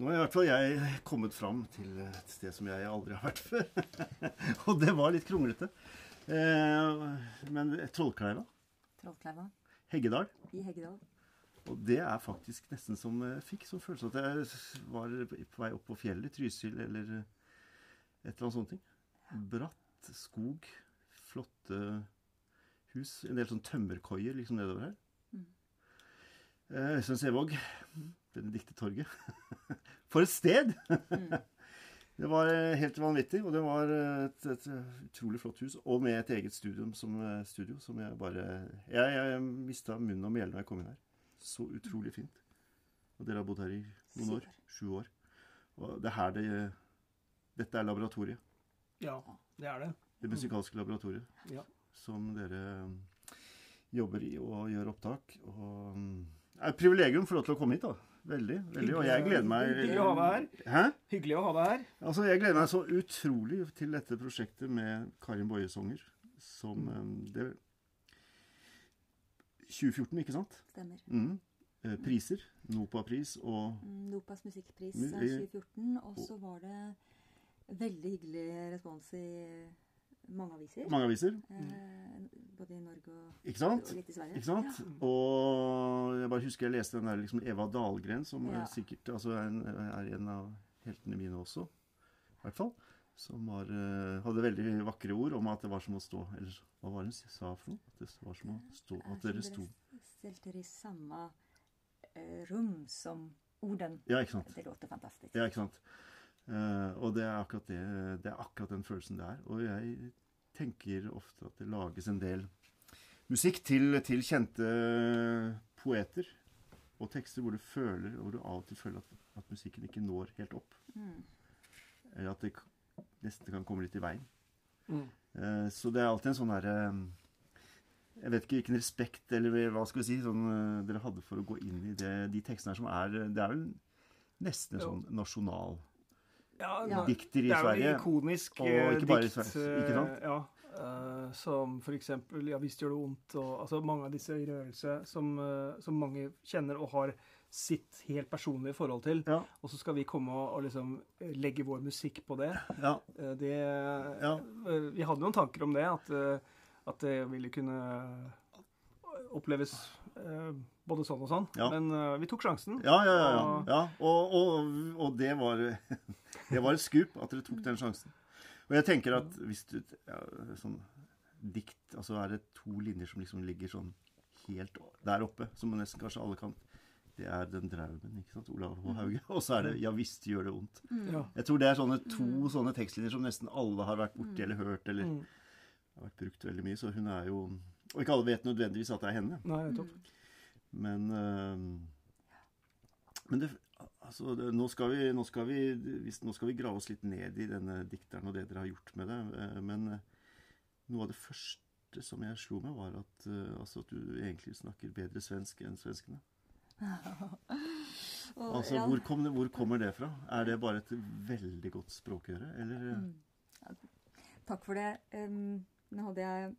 Nå har i hvert fall jeg kommet fram til et sted som jeg aldri har vært før. og det var litt kronglete. Eh, men Trollkleiva. Trollkleiva Heggedal. i Heggedal. Og det er faktisk nesten som jeg fikk som følelse at jeg var på vei opp på fjellet, Trysil eller et eller annet sånt. Bratt skog, flotte hus, en del sånn tømmerkoier liksom nedover her. Eh, Øystein Sevåg, Benedicte Torget. For et sted! Det var eh, helt vanvittig, og det var eh, et, et utrolig flott hus. Og med et eget studium som, studio som jeg bare Jeg, jeg mista munnen og mjelen da jeg kom inn her. Så utrolig fint. Og dere har bodd her i noen år? Sju år. Og det er her det Dette er laboratoriet. Ja, det er det. Det musikalske laboratoriet. Ja. Som dere jobber i og gjør opptak. Og det er et privilegium å få lov til å komme hit, da. Veldig. veldig. Og jeg gleder meg Hyggelig å ha deg her. Hæ? Hyggelig å ha deg her. Altså, jeg gleder meg så utrolig til dette prosjektet med Karin Boje-sanger. Som mm. det 2014, ikke sant? Stemmer. Mm. Priser. NOPA-pris og Mm, Nopas musikkpris Men, eh, eh, 2014. Og så var det veldig hyggelig respons i mange aviser. mange aviser. Eh, både i Norge og, Ikke sant? og litt i Sverige. Ikke sant? Og jeg bare husker jeg leste den der liksom Eva Dahlgren, som Ja. er sikkert altså er, en, er en av heltene mine også. I hvert fall. Som var, eh, hadde veldig vakre ord om at det var som å stå Eller hva var det hun sa for noe? At det var som å stå Eh, At dere sto stelte dere i samme eh, rom som orden. Ja, ikke sant. Det låter fantastisk. Ja, ikke sant. Uh, og det er akkurat det Det er akkurat den følelsen det er. Og jeg tenker ofte at det lages en del musikk til, til kjente poeter og tekster hvor du føler, hvor du av og til føler at, at musikken ikke når helt opp. Mm. Eller at det nesten kan komme litt i veien. Mm. Eh, så det er alltid en sånn derre Jeg vet ikke hvilken respekt eller hva skal vi si, sånn, eh, dere hadde for å gå inn i det, de tekstene her som er Det er vel nesten en sånn nasjonal Ja, dikter i Det er jo en ikonisk og eh, ikke bare i dikt. Sverige, ikke sant? eh, Ja, Uh, som for eksempel 'Ja visst gjør det vondt', og altså mange av disse i rørelse som, uh, som mange kjenner og har sitt helt personlige forhold til. Ja, Og så skal vi komme og, og liksom eh, legge vår musikk på det. ja, Uh, Det Ja. eh, Vi hadde noen tanker om det, at, eh, at det ville kunne oppleves eh, både sånn og sånn. Ja. Men uh, vi tok sjansen. ja. ja, ja, ja, ja. Og, og, og det var Det var et skup at dere tok den sjansen. Og jeg tenker at hvis du ja, Sånn dikt Altså er det to linjer som liksom ligger sånn helt der oppe, som nesten kanskje alle kan Det er den draumen, ikke sant? Olav H. Hauge. Og så er det 'Ja visst gjør det vondt'. Ja. Jeg tror det er sånne to sånne tekstlinjer som nesten alle har vært borti eller hørt, eller Mm. har vært brukt veldig mye. Så hun er jo Og ikke alle vet nødvendigvis at det er henne. Nei, nettopp. Men øhm, Men det, altså, det, nå, skal vi, nå, skal vi, nå skal vi grave oss litt ned i denne dikteren og det dere har gjort med det. eh, Men eh, noe av det første som jeg slo meg, var at, eh, altså, at du egentlig snakker bedre svensk enn svenskene. Og, Altså, ja, hvor, kom det, hvor kommer det fra? Er det bare et veldig godt språkøre, eller? Mm. Ja, Takk for det. Um, nå hadde jeg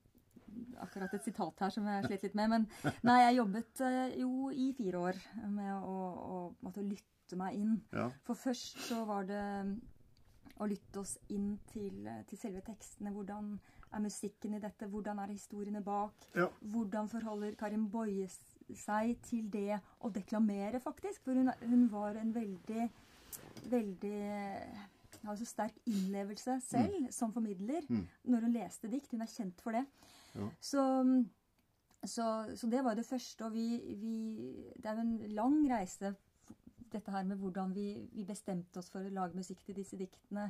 akkurat et sitat her som jeg slet litt med. Men nei, jeg jobbet eh, jo i fire år med å, å måtte lytte meg inn. Ja. For først så var det å lytte oss inn til, til selve tekstene. Hvordan er musikken i dette? Hvordan er historiene bak? Ja. Hvordan forholder Karin Boye seg til det å deklamere, faktisk? For hun, hun var en veldig veldig hadde så sterk innlevelse selv som formidler Mm. når hun leste dikt. Hun er kjent for det. Ja. Så, så, så det var det første. Og vi, vi Det er jo en lang reise, dette her med hvordan vi, vi bestemte oss for å lage musikk til disse diktene.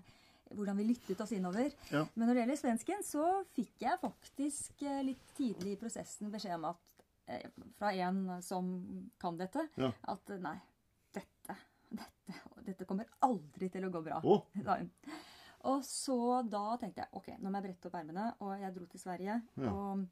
Hvordan vi lyttet oss innover. Ja. Men når det gjelder svensken, så fikk jeg faktisk eh, litt tidlig i prosessen beskjed om at eh, fra en som kan dette, Ja. at nei, dette, dette, dette kommer aldri til å gå bra. Å! Og så da tenkte jeg ok, nå må jeg brette opp ermene. Og jeg dro til Sverige Ja. og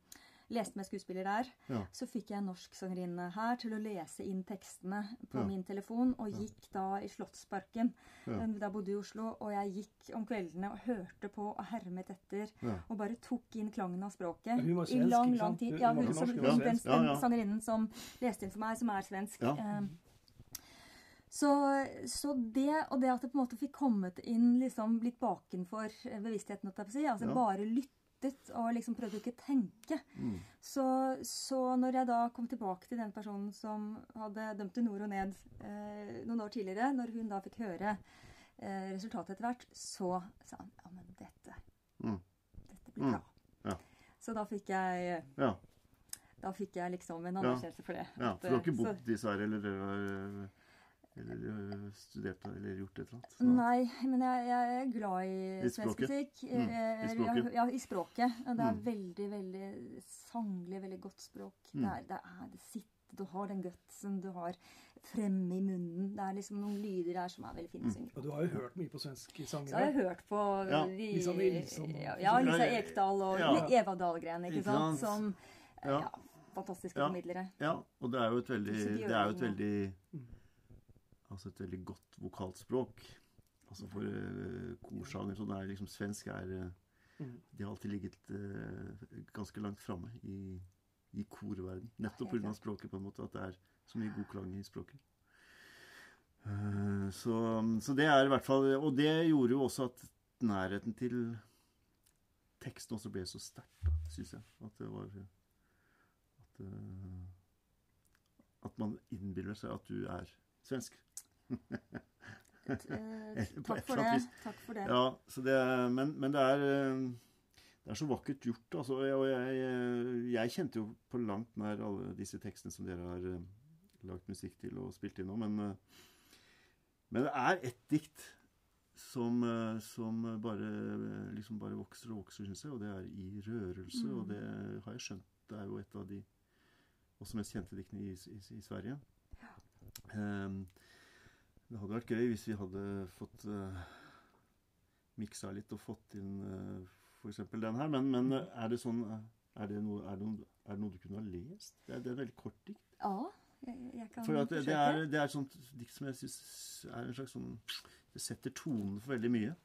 leste med skuespiller der. Ja. Så fikk jeg en norsk sangerinne her til å lese inn tekstene på Ja. min telefon. Og gikk da i Slottsparken, Ja. eh, da bodde i Oslo. Og jeg gikk om kveldene og hørte på og hermet etter. Ja. Og bare tok inn klangen av språket. Hun var I lang, lang tid. Hun- Ja, hun som, norsk, hun den, den. Ja, ja. sangerinnen som leste inn for meg, som er svensk. Ja. Eh, Så, så det, og det at det på en måte fikk kommet inn liksom litt bakenfor bevisstheten, si, altså Ja. bare lyttet og liksom prøvde ikke å tenke. Mm. Så, så når jeg da kom tilbake til den personen som hadde dømt til nord og ned eh, noen år tidligere, når hun da fikk høre eh, resultatet etter hvert, så sa han ja, men dette, Mm. dette blir Mm. bra. Ja. Så da fikk jeg Ja. da fikk jeg liksom en Ja. anerkjennelse for det. ja. At, For du har ikke eh, så- bodd i Sverige eller, eller, eller studert eller gjort et eller annet? Så. Nei, men jeg, jeg er glad i, I svensk musikk. Mm, Eh, i språket. Ja, i språket. Det er Mm. veldig, veldig sanglig, veldig godt språk. Mm. Det, er, det er det sitter, Du har den gutsen du har fremme i munnen. Det er liksom noen lyder der som er veldig fine å Mm. synge Og du har jo hørt mye på svenske Så har jeg hørt på Ja, de, Lisa Nilsson. Ja, ja, Lisa Ekdal og ja. Eva Dahlgren, ikke, Ikke sant? sant? Som eh, Ja. ja, fantastiske formidlere. Ja, og det er jo et veldig, det er jo et veldig Mm. Altså et veldig godt vokalt språk. Altså for uh, korsanger sånn er liksom Svensk er uh, Mm. De har alltid ligget uh, ganske langt framme i, i korverden. Nettopp pga. språket, på en måte. At det er så mye god klang i språket. Uh, så, så det er i hvert fall Og det gjorde jo også at nærheten til teksten også ble så sterkt, syns jeg. At det var at, at man innbiller seg at du er svensk. Et, eh, takk for det. Takk for det. Ja, så det, men, men det er eh, det er så vakkert gjort. Altså, og jeg, jeg, jeg kjente jo på langt nær alle disse tekstene som dere har lagt musikk til og spilt inn nå, men, eh, men det er ett dikt som, eh, som bare, eh, liksom bare vokser og vokser, syns jeg, og det er i rørelse. Mm. Og det har jeg skjønt. Det er jo et av de også mest kjente diktene i, i, i Sverige. Um, det hadde vært gøy hvis vi hadde fått uh, miksa litt og fått inn uh, f.eks. den her. Men, men uh, er det sånn er, det noe, er, det noe, er det noe du kunne ha lest? Det er, det er veldig kort dikt. Ja, jeg, jeg kan For at det, det, er, det er sånt dikt som jeg syns er en slags sånn Det setter tonen for veldig mye.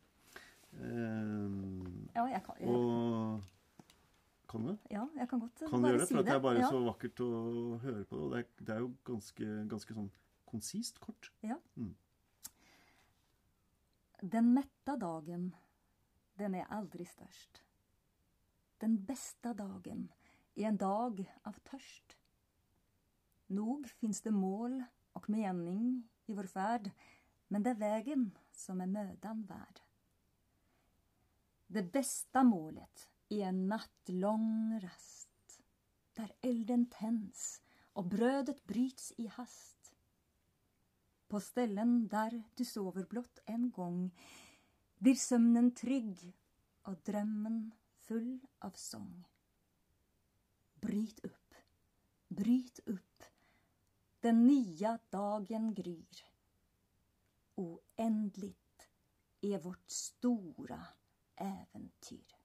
Uh, Ja, jeg kan, jeg, og kan du? ja, jeg kan godt eh, Kan bare gjøre det? si For det er bare ja. så vakkert å høre på det. Og det er, det er jo ganske, ganske sånn konsist kort. Ja. Den metta dagen, den er aldri størst. Den beste dagen er en dag av tørst. Nog fins det mål og mening i vår ferd, men det er vägen som er mødan verd. Det beste målet er en nattlång rast, der elden tänds og brødet bryts i hast. På ställen der du sover blott en gang, blir sømnen trygg og drømmen full av sång. Bryt opp, bryt opp, den nya dagen gryr. Oändligt er vårt stora äventyr.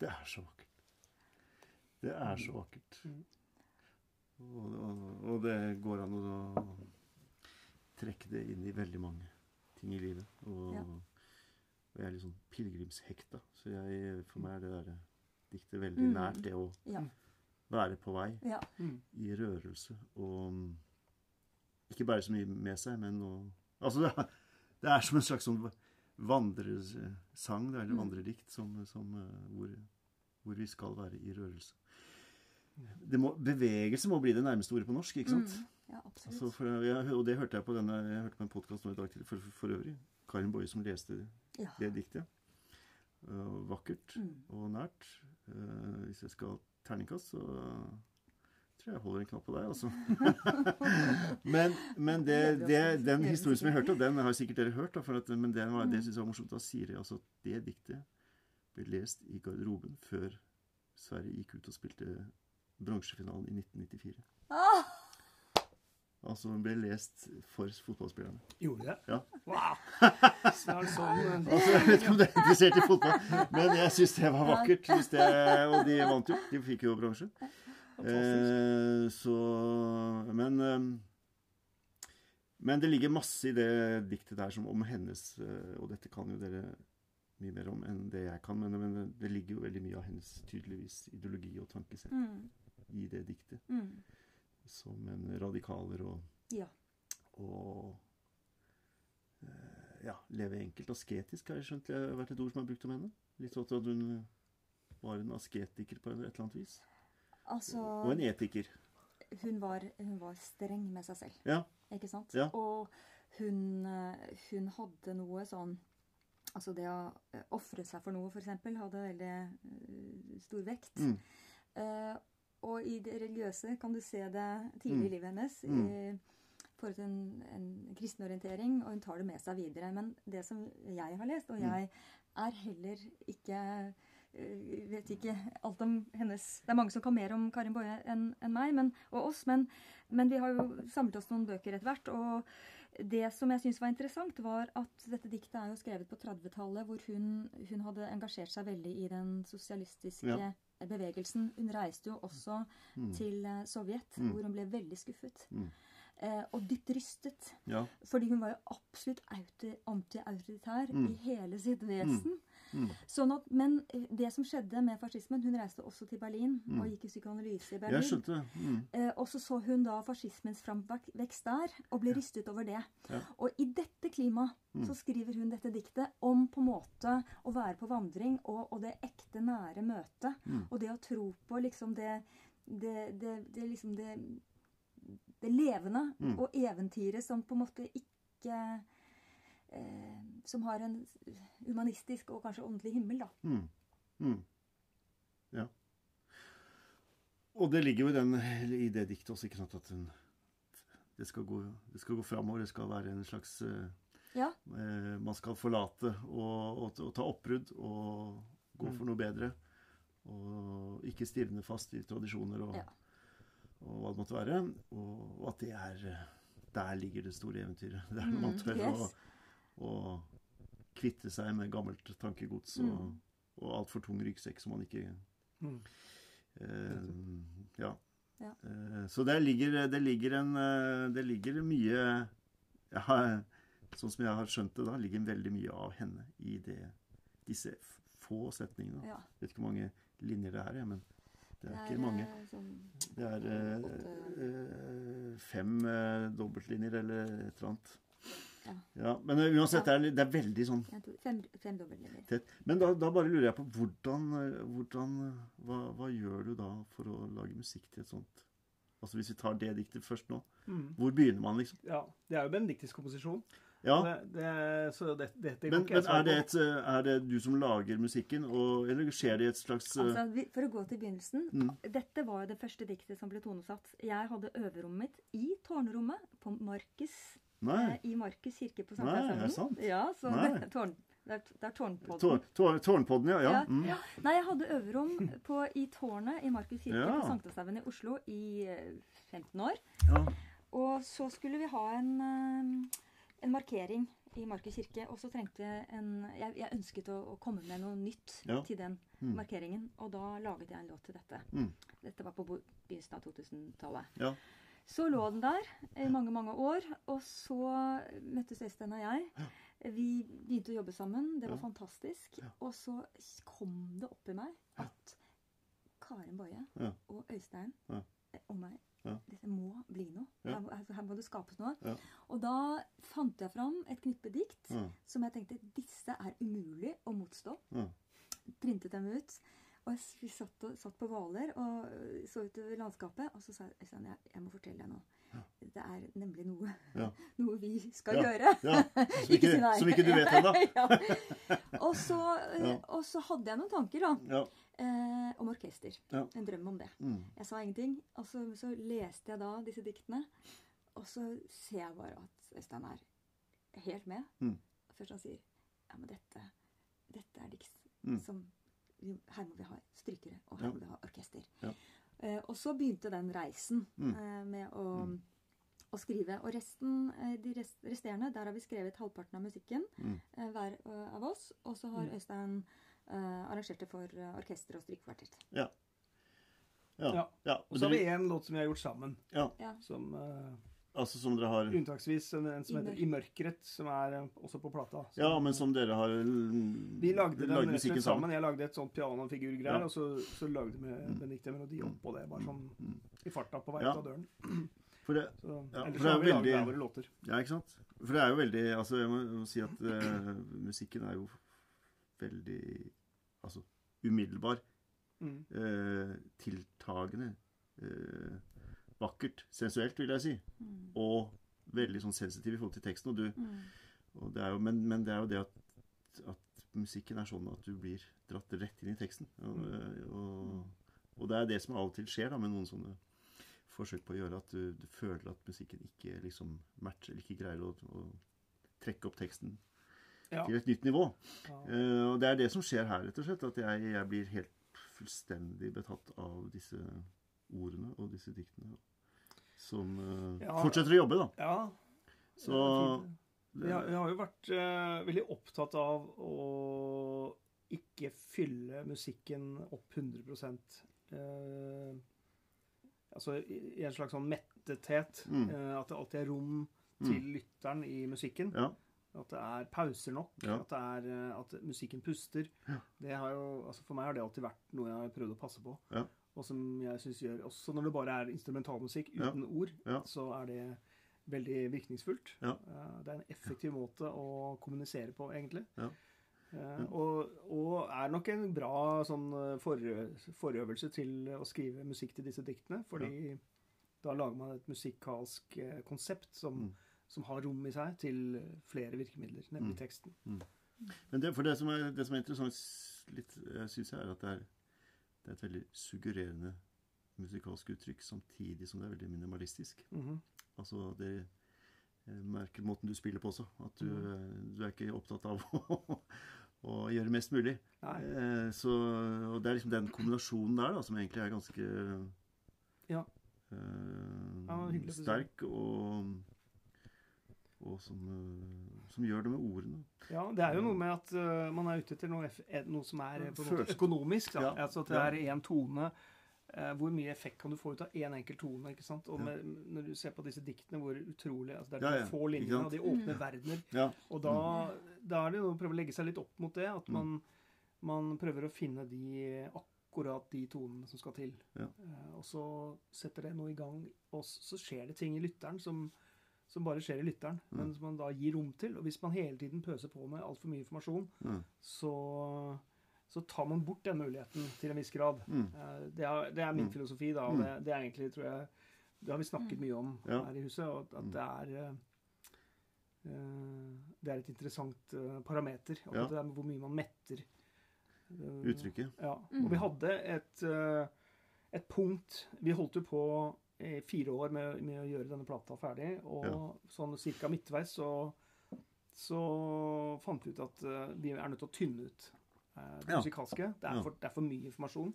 Det er så vakkert. Det er så vakkert. Og, og, og det går an å trekke det inn i veldig mange ting i livet. Og, Ja. og jeg er litt sånn pilegrimshekta. Så jeg, for meg er det der diktet veldig Mm. nært det å Ja. være på vei ja. i rørelse og mm, ikke bære så mye med seg, men å Altså, det er, det er som en slags sånn vandresang, det er, eller Mm. vandredikt, som, som, eh, hvor, hvor vi skal være i rørelse. Det må, bevegelse må bli det nærmeste ordet på norsk, ikke sant? Mm. Ja. Altså, for, jeg, og det hørte jeg på denne, jeg hørte på en podkast nå i dag til, for, for øvrig. Karin Boje som leste ja. det diktet. Uh, vakkert Mm. og nært. Uh, hvis jeg skal ha terningkast, så tror jeg jeg holder en knapp på deg, altså. men men det, det, den historien som jeg hørte, og den har sikkert dere hørt, da, for at, men den var, det syns jeg var morsomt. Da sier jeg altså at det diktet ble lest i garderoben før Sverige gikk ut og spilte bronsefinalen i 1994. Altså den ble lest for fotballspillerne. Gjorde det? Ja. Wow! Sånn, Altså, jeg vet ikke om du er interessert i fotball, men jeg syns det var vakkert. Det, og de vant jo. De fikk jo bransje. Eh, så Men eh, Men det ligger masse i det diktet der som om hennes eh, Og dette kan jo dere mye mer om enn det jeg kan, men, men det ligger jo veldig mye av hennes tydeligvis ideologi og tankesett Mm. i det diktet. Mm. Som en radikaler og, Ja. og eh, ja, leve enkelt. Asketisk har jeg skjønt det har vært et ord som er brukt om henne. Litt sånn at hun var en asketiker på et eller annet vis. Altså Og en etiker. hun var, hun var streng med seg selv, Ja. ikke sant? Ja. Og hun, eh, hun hadde noe sånn Altså det å eh, ofre seg for noe, f.eks., hadde veldig stor vekt. Mm. Eh, og i det religiøse kan du se det tidlig i Mm. livet hennes. Mm. I forhold til en, en kristen orientering, og hun tar det med seg videre. Men det som jeg har lest, og Mm. jeg er heller ikke eh, vet ikke alt om hennes Det er mange som kan mer om Karin Boje enn en meg men, og oss, men, men vi har jo samlet oss noen bøker etter hvert. Og det som jeg syns var interessant, var at dette diktet er jo skrevet på 30-tallet, hvor hun, hun hadde engasjert seg veldig i den sosialistiske Ja. Bevegelsen. Hun reiste jo også til eh, Sovjet, Mm. hvor hun ble veldig skuffet. Mm. Eh, og dypt rystet. Ja. Fordi hun var jo absolutt anti-autoritær Mm. i hele sitt vesen. Mm. Sånn at, men eh, det som skjedde med fascismen Hun reiste også til Berlin og gikk i psykoanalyse i Berlin. Mm. Jeg skjønte. Mm. Eh, og så så hun da fascismens framvekst der, og ble rystet over det. Ja. Og i dette klimaet Mm. så skriver hun dette diktet om på en måte å være på vandring og, og det ekte, nære møtet. Mm. Og det å tro på liksom det det, det, det liksom det, det levende Mm. og eventyret som på en måte ikke eh, Som har en humanistisk og kanskje åndelig himmel, da. Mm. Mm. Ja. Og det ligger jo i, den, i det diktet også, ikke sant, at den, det skal gå, det skal gå framover. Det skal være en slags eh, Ja. eh, Man skal forlate og, og, og ta oppbrudd og gå Mm. for noe bedre. Og ikke stivne fast i tradisjoner og, Ja. og hva det måtte være. Og, at det er Der ligger det store eventyret. Det er når man tør yes. å, å kvitte seg med gammelt tankegods og, Mm. og altfor tung ryggsekk som man ikke Mm. eh, Ja. Ja. Eh, så der ligger, det ligger en eh, Det ligger mye ja, Sånn som jeg har skjønt det da, ligger veldig mye av henne i det, disse få setningene. ja. Vet ikke hvor mange linjer det er, jeg, men det er, Det ikke mange. eh, Sånn, Det er eh, eh, fem eh, dobbeltlinjer eller et eller annet. Ja. Ja, men eh, uansett, det er, det er veldig sånn fem, fem tett. Men da, da bare lurer jeg på hvordan, eh, hvordan eh, hva, hva gjør du da for å lage musikk til et sånt Altså Hvis vi tar det diktet først nå. Mm. Hvor begynner man, liksom? Ja, det er jo benediktisk komposisjon. Ja, Det, det, så det, det, det Men, men er, det et, er det du som lager musikken, og, eller skjer det i et slags Altså, for å gå til begynnelsen. Mm. Dette var jo det første diktet som ble tonesatt. Jeg hadde øverommet mitt i tårnrommet på Markus, Nei. eh, i Markus kirke på Sankthanshaugen. Ja, så det, tårn, det, er, det er tårnpodden. Tår, tår, tårnpodden, ja. ja. Ja, Mm. ja. Nei, jeg hadde øverom på, i tårnet i Markus kirke Ja. på Sankthanshaugen i Oslo i eh, 15 år. ja. Og så skulle vi ha en, eh, en markering i Markus kirke. Og så trengte jeg en Jeg, jeg ønsket å, å komme med noe nytt Ja. til den Mm. markeringen. Og da laget jeg en låt til dette. Mm. Dette var på begynnelsen av 2000-tallet. Så lå den der i mange, mange år. Og så møttes Øystein og jeg. Vi begynte å jobbe sammen. Det var fantastisk. Og så kom det opp i meg at Karen Boje og Øystein eh, og meg Ja. Dette må bli noe. Ja. Her, her, må det skapes noe. Ja. Og da fant jeg fram et knippe dikt som jeg tenkte disse er umulig å motstå. Printet dem ut. Og vi satt, og, satt på Hvaler og øh, så utover landskapet. Og så sa Øystein, jeg, jeg må fortelle deg noe. Det er nemlig noe, Ja. noe vi skal Ja. gjøre. Ja. Som ikke, nei. som ikke du vet ennå. ja. og, så, øh, Ja. og så hadde jeg noen tanker da, Ja. eh, om orkester. Ja. En drøm om det. Mm. Jeg sa ingenting. Og så, så leste jeg da disse diktene. Og så ser jeg bare at Øystein er helt med. Mm. Først han sier ja, men dette, dette er dikt Mm. som Her må vi ha strykere, og her Ja. må vi ha orkester. Ja. Eh, og så begynte den reisen Mm. eh, med å, å skrive. Og resten, eh, de rest, resterende, der har vi skrevet halvparten av musikken, Mm. eh, hver eh, av oss. Og så har Mm. Øystein eh, arrangert det for orkester og strykekvartett. Ja. Ja. Ja. ja. Og så har vi én låt som vi har gjort sammen. ja. Ja. Som uh, Altså som dere har unntaksvis en, en som heter I mørkeret, som er eh, også på plata. Som- Ja, men som dere har Vi lagde den musikken sammen. Jeg lagde et sånt pianofigurgreier, Ja. og så, så lagde vi Mm. Benedicte en melodi oppå det, bare sånn Mm. i farta på vei Ja. ut av døren. For det, Så, Ja, for det er jo veldig- våre låter. Ja, ikke sant? For det er jo veldig Altså, jeg må, jeg må si at eh, musikken er jo veldig Altså umiddelbar. Mm. Eh, tiltagende. Eh, vakkert. Sensuelt, vil jeg si. Mm. Og veldig sånn sensitiv i forhold til teksten. Og du, Mm. og det er jo, men, men det er jo det at, at musikken er sånn at du blir dratt rett inn i teksten. Og, og, og det er det som av og til skjer da, med noen sånne forsøk på å gjøre at du, du føler at musikken ikke liksom matcher, eller ikke greier å, å trekke opp teksten Ja. til et nytt nivå. Ja. Uh, og det er det som skjer her, rett og slett. At jeg, jeg blir helt fullstendig betatt av disse ordene og disse diktene. Som eh, Ja. fortsetter å jobbe, da. ja. Så. Jeg, har- jeg har jo vært uh, veldig opptatt av å ikke fylle musikken opp 100 uh, Altså i en slags sånn mettethet. Mm. Uh, at det alltid er rom Mm. til lytteren i musikken. Ja. At det er pauser nok. Ja. At, det er, eh, at musikken puster. Ja. Det har jo, altså For meg har det alltid vært noe jeg har prøvd å passe på. Ja. Og som jeg syns gjør Også når det bare er instrumentalmusikk Ja. uten ord, Ja. så er det veldig virkningsfullt. Ja. Eh, Det er en effektiv måte å kommunisere på, egentlig. Ja. Eh, Og, og er nok en bra sånn forø- forøvelse til å skrive musikk til disse diktene. Fordi da lager man et musikalsk eh, konsept som, Mm. som har rom i seg til flere virkemidler, nemlig Mm. teksten. Men det, for det som er, det som er interessant, litt, jeg synes jeg, er at det er, det er et veldig suggererende musikalsk uttrykk, samtidig som det er veldig minimalistisk. Mhm. Altså, det merker måten du spiller på også. At du, Mm. du er ikke opptatt av å, å gjøre mest mulig. Eh, så, og det er liksom den kombinasjonen der da, som egentlig er ganske Ja. eh, Ja, sterk, og, og som, eh, som gjør det med ordene. Ja, det er jo noe med at uh, man er ute etter noe, eh, noe som er på en måte økonomisk. Da. Ja. Altså at det Ja. er én tone. Uh, hvor mye effekt kan du få ut av én enkelt tone? ikke sant? Og Ja. med, når du ser på disse diktene, hvor utrolig altså Det er de ja, få ikke linjene, og de åpne verdener. Ja. Og da, da er det jo å prøve å legge seg litt opp mot det. At Mm. man, man prøver å finne de akkurat de tonene som skal til. Ja. Eh, og så setter det noe i gang, og så skjer det ting i lytteren som, som bare skjer i lytteren, Mm. men som man da gir rom til. Og hvis man hele tiden pøser på med altfor mye informasjon, Mm. så, så tar man bort den muligheten til en viss grad. Mm. Eh, Det er, det er min Mm. filosofi, da. Og Mm. det, det er egentlig, tror jeg Det har vi snakket mye om Ja. her i huset. Og at Mm. det er eh, eh, Det er et interessant parameter. Og Ja. det er hvor mye man metter. Uttrykket. Ja. Mm. Og vi hadde et, et punkt Vi holdt jo på fire år med, med å gjøre denne plata ferdig, og Ja. sånn cirka midtveis så, så fant vi ut at uh, vi er nødt til å tynne ut uh, det Ja. musikalske. Det er, Ja. for, det er for mye informasjon.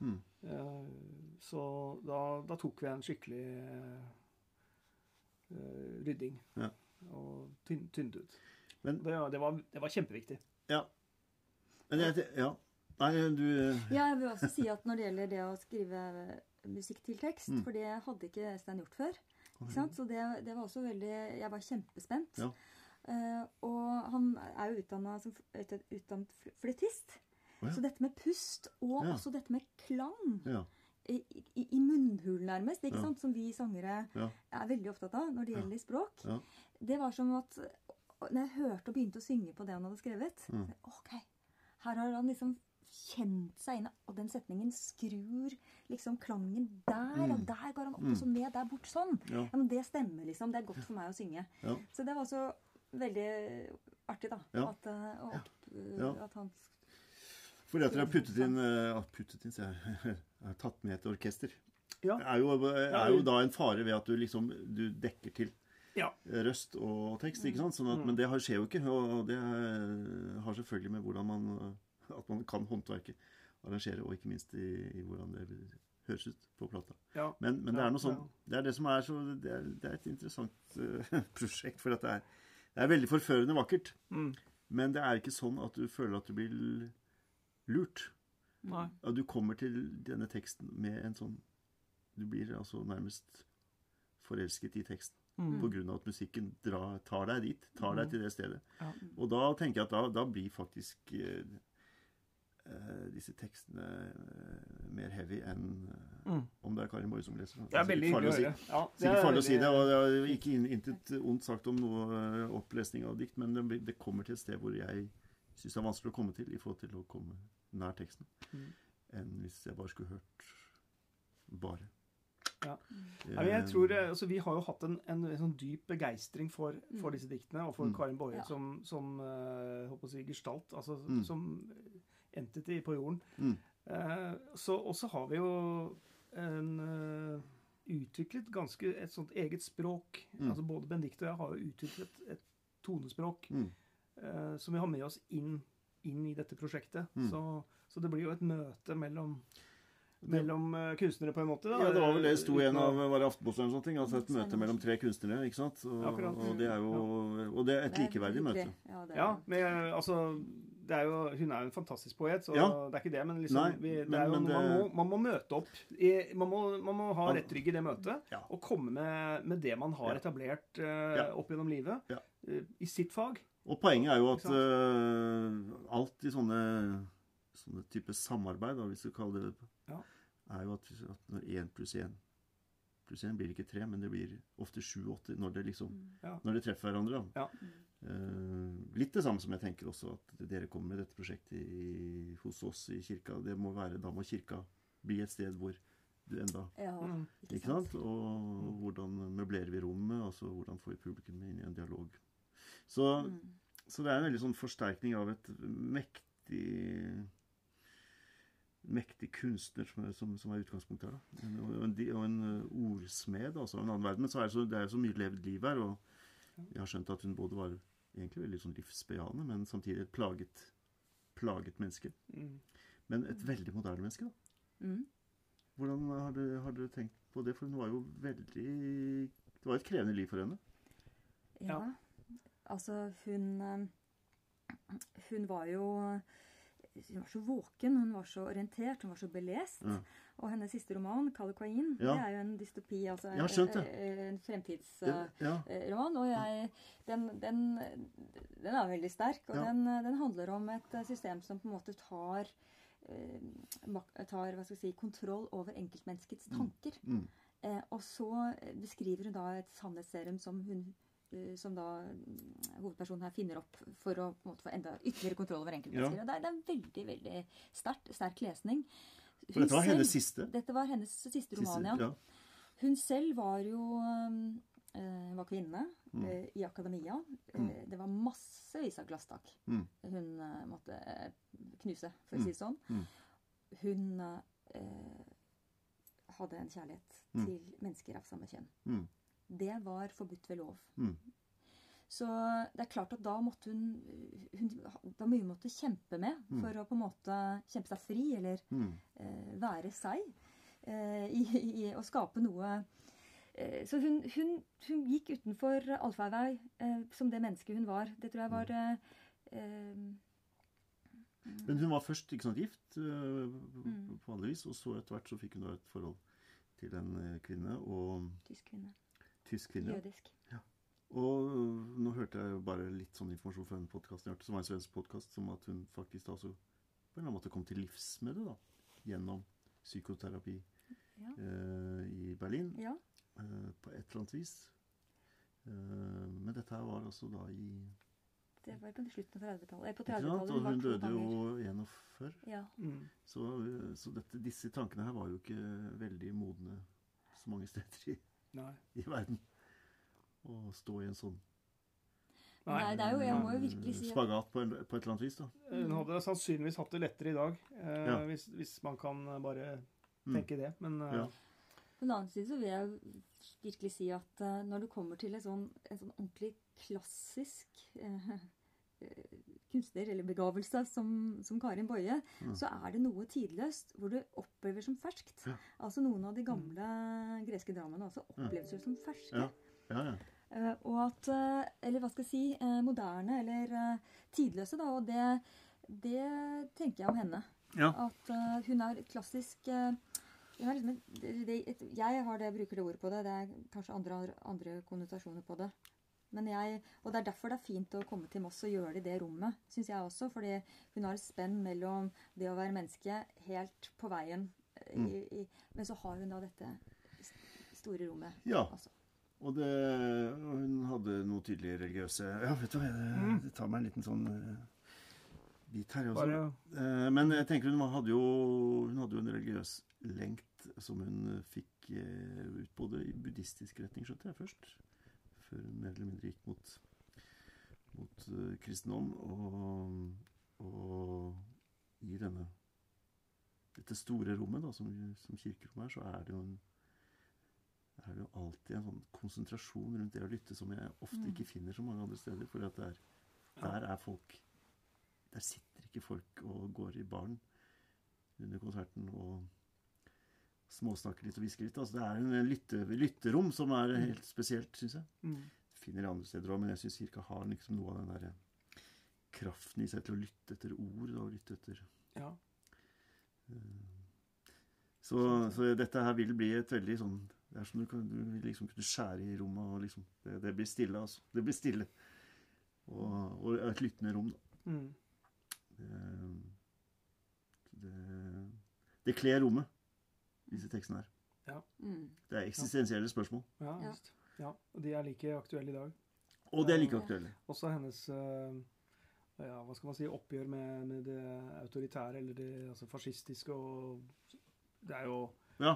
Mm. Uh, så da, da tok vi en skikkelig eh, eh, rydding. Ja. Og tynn, tynnet ut. Men- det, var- det, var, det var kjempeviktig. Ja. Men jeg, ja. Nei, du eh, Ja, jeg vil også si at når det gjelder det å skrive musikk til tekst, Mm. for det hadde ikke Øystein gjort før. Ikke sant? Så det, det var også veldig Jeg var kjempespent. Ja. Uh, og han er jo utdanna som utdannet fl- fløytist. Å ja. Så dette med pust, og Ja. også dette med klang Ja. i, i, i munnhulen nærmest, ikke sant? som vi sangere Ja. er veldig opptatt av når det gjelder språk. Ja. Det var som at når jeg hørte og begynte å synge på det han hadde skrevet Mm. Ok, her har han liksom kjent seg inn, og den setningen skrur liksom klangen der, Mm. og der går han opp Mm. og så ned, der bort sånn. Ja. Ja, men Det stemmer, liksom. Det er godt for meg å synge. Ja. Så det var også veldig artig, da. Ja. At, eh, og, Ja. at han Fordi at dere har puttet inn uh, Puttet inn, sier jeg. Jeg har tatt med et orkester. Ja. Er jo, er jo da en fare ved at du liksom du dekker til Ja. røst og tekst. ikke sant? Sånn at, Mm. Men det skjer jo ikke. Og det har selvfølgelig med hvordan man At man kan håndverket arrangere, og ikke minst i, i hvordan det høres ut på plata. Ja. Men, men det er noe sånn ja. Det er det som er så Det er, det er et interessant uh, prosjekt. For at det er, det er veldig forførende vakkert. Mm. Men det er ikke sånn at du føler at du blir lurt. Nei. At du kommer til denne teksten med en sånn Du blir altså nærmest forelsket i teksten Mm. av at musikken drar, tar deg dit. Tar deg Mm. til det stedet. Ja. Og da tenker jeg at da, da blir faktisk eh, disse tekstene eh, mer heavy enn eh, Mm. om det er Karin Boye som leser. Det er veldig hyggelig å farlig høre. Ja, Si, sikkert farlig å si det, og det er ikke intet ondt sagt om noe eh, opplesning av dikt, men det, det kommer til et sted hvor jeg syns det er vanskelig å komme til i forhold til å komme nær teksten, Mm. enn hvis jeg bare skulle hørt bare. Ja. Eh, Ja, jeg tror, eh, altså, Vi har jo hatt en, en, en sånn dyp begeistring for, for Mm. disse diktene, og for Mm. Karin Boye Ja. som, som eh, håper å si, gestalt, altså Mm. som entity på jorden. Mm. Eh, så, og så har vi jo en, eh, utviklet ganske et sånt eget språk. Mm. Altså Både Benedicte og jeg har jo utviklet et tonespråk Mm. eh, som vi har med oss inn, inn i dette prosjektet. Mm. Så, så det blir jo et møte mellom mellom eh, kunstnere, på en måte. Da. Ja, det var vel det det sto igjen en av var det Aftenposten eller noe altså et møte mellom tre kunstnere, ikke sant? Og, og det er jo og det er et er likeverdig møte. Ja, det men altså det er jo, Hun er jo en fantastisk poet, så Ja. det er ikke det. Men liksom, Nei, vi, det men- jo, men man, må, man må møte opp. I, man, må, man må ha rett rygg i det møtet. Ja. Og komme med, med det man har etablert uh, opp gjennom livet. Eh, I sitt fag. Og poenget er jo at uh, alt i sånne, sånne type samarbeid, hvis du kaller det det, er jo at, at når én pluss én pluss én blir ikke tre, men det blir ofte sju-åtte når, liksom, Ja. når de treffer hverandre. Ja. Eh, litt det samme som jeg tenker også at dere kommer med dette prosjektet i, hos oss i kirka. Det må være, Da må kirka bli et sted hvor du enda Ja, ikke, ikke sant? Og hvordan møblerer vi rommet? altså Hvordan får vi publikum inn i en dialog? Så, Mm. så det er en veldig sånn forsterkning av et mektig mektig kunstner som er, som, som er utgangspunktet her. da. En, og, en, og en ordsmed, altså en annen verden. Men så er det, så, det er jo så mye levd liv her. Og jeg har skjønt at hun både var egentlig veldig sånn livsbejaende, men samtidig et plaget, plaget menneske. Mm. Men et veldig moderne menneske. da. Mm. Hvordan har dere, har dere tenkt på det? For hun var jo veldig Det var et krevende liv for henne. Ja. Altså, hun eh, Hun var jo Hun var så våken, hun var så orientert, hun var så belest. Ja. Og hennes siste roman, 'Kalikoin', Ja. det er jo en dystopi. Altså En, en fremtidsroman. Ja. eh, og den, den, den er veldig sterk. Og Ja. den, den handler om et eh, system som på en måte tar, eh, tar si, kontroll over enkeltmenneskets tanker. Mm. Eh, og så eh, beskriver hun da et sannhetsserum som hun som da mm, hovedpersonen her finner opp for å på en måte få enda ytterligere kontroll over enkeltmennesker. Ja. Det, er, det er veldig veldig sterkt, sterk lesning. For dette var Hun hennes selv- siste. Dette var hennes siste roman, ja. Hun selv var jo eh, var kvinne Mm. eh, i akademia. Eh, Mm. Det var massevis av glasstak Mm. hun måtte knuse, for å Mm. si det sånn. Mm. Hun eh, hadde en kjærlighet Mm. til mennesker av samme kjønn. Mm. Det var forbudt ved lov. Mm. Så det er klart at da måtte hun, hun Da hun måtte kjempe med Mm. for å på en måte kjempe seg fri, eller Mm. eh, være seg. Eh, i, I å skape noe Så hun, hun, hun gikk utenfor allfarvei eh, som det mennesket hun var. Det tror jeg var eh, eh, Men hun var først ikke sant, gift øh, Mm. på alle vis, og så etter hvert så fikk hun da et forhold til en øh, kvinne, og tysk kvinne. tysk kvinne. Jødisk. Ja. Og nå hørte jeg bare litt sånn informasjon fra en podkasten jeg hørte, som var en svensk podkast, som at hun faktisk da også på en eller annen måte kom til livs med det, da. Gjennom psykoterapi Ja. i Berlin, ja. Øh, på et eller annet vis. Eh, men dette her var altså da i Det var på slutten av 30-tallet. Eh, På 30-tallet. Og hun døde jo i 41. Ja. Mm. Så, så dette, disse tankene her var jo ikke veldig modne så mange steder i, i verden. Å stå i en sånn Nei, det er jo, jeg må jo virkelig si spagat på, en, på et eller annet vis, da. Hun hadde sannsynligvis hatt det lettere i dag, eh, Ja. hvis, hvis man kan bare Mm. tenke det. Men eh, Ja. På den annen side så vil jeg virkelig si at uh, når du kommer til en sånn, en sånn ordentlig klassisk uh, kunstner eller begavelse som, som Karin Boje, Mm. så er det noe tidløst hvor du opplever som ferskt. Ja. Altså noen av de gamle greske dramaene også oppleves jo som ferske. Ja. Ja, ja. Eh, og at Eller hva skal jeg si Moderne eller tidløse, da. Og det, det tenker jeg om henne. Ja. At hun er klassisk eh, hun men liksom et, det, det, et, Jeg har det, bruker det ordet på det. Det er kanskje andre, andre konnotasjoner på det. Men jeg, og Det er derfor det er fint å komme til Moss og gjøre det i det rommet, syns jeg også. Fordi hun har et spenn mellom det å være menneske helt på veien, eh, i, i, men så har hun da dette store rommet. Ja. Også. Og det, hun hadde noe tydelig religiøse Ja, vet du hva, det, det tar meg en liten sånn eh, bit her også. bare ja. Men jeg tenker hun hadde jo, hun hadde jo en religiøs lengt som hun eh, fikk eh, ut både i buddhistisk retning, skjønte jeg først. Før hun mer eller mindre gikk mot, mot eh, kristendom. Og, og i denne dette store rommet da, som, som kirkerommet er, så er det jo en er det jo alltid en sånn konsentrasjon rundt det å lytte som jeg ofte Mm. ikke finner så mange andre steder. For der, der er folk Der sitter ikke folk og går i baren under konserten og småsnakker litt og hviske litt. Altså, det er en lytte, lytterom som er helt spesielt, syns jeg. mm. Finner det andre steder òg, men jeg syns kirka har liksom noe av den der kraften i seg til å lytte etter ord og lytte etter Ja. så, så dette her vil bli et veldig sånn Det er som du, kan, du vil liksom kunne skjære i rommet og liksom Det, det blir stille, altså. Det blir stille. Og, og et lyttende rom, da. Mm. Det, det, det kler rommet, disse tekstene her. Mm. Det er eksistensielle spørsmål. Ja, Ja. Ja, og de er like aktuelle i dag. Og de er like aktuelle. Også hennes eh, ja, hva skal man si, oppgjør med, med det autoritære, eller det altså fascistiske og Det er jo Ja.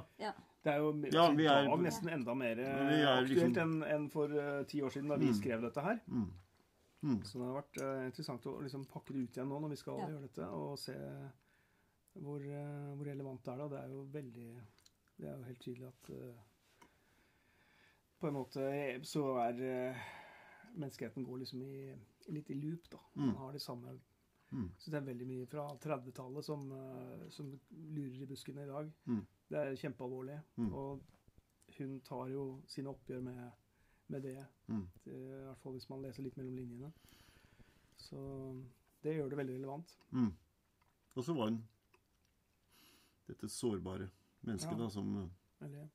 det er jo Ja, vi er- dag nesten enda mer eh, Ja, vi aktuelt liksom- enn en for uh, ti år siden, da vi Mm. skrev dette her. Mm. Mm. Så det har vært uh, interessant å liksom pakke det ut igjen nå når vi skal Ja. gjøre dette, og se hvor, eh, hvor relevant det er. da. Det er jo veldig Det er jo helt tydelig at uh, på en måte eh, så er uh, menneskeheten går liksom i, litt i loop, da. Man Mm. har det samme Mm. Så det er veldig mye fra 30-tallet som, uh, som lurer i buskene i dag. Mm. Det er kjempealvorlig. Mm. Og hun tar jo sine oppgjør med, med det. Mm. I hvert fall hvis man leser litt mellom linjene. Så det gjør det veldig relevant. Mm. Og så var hun dette sårbare mennesket Ja. da, som, Veldig,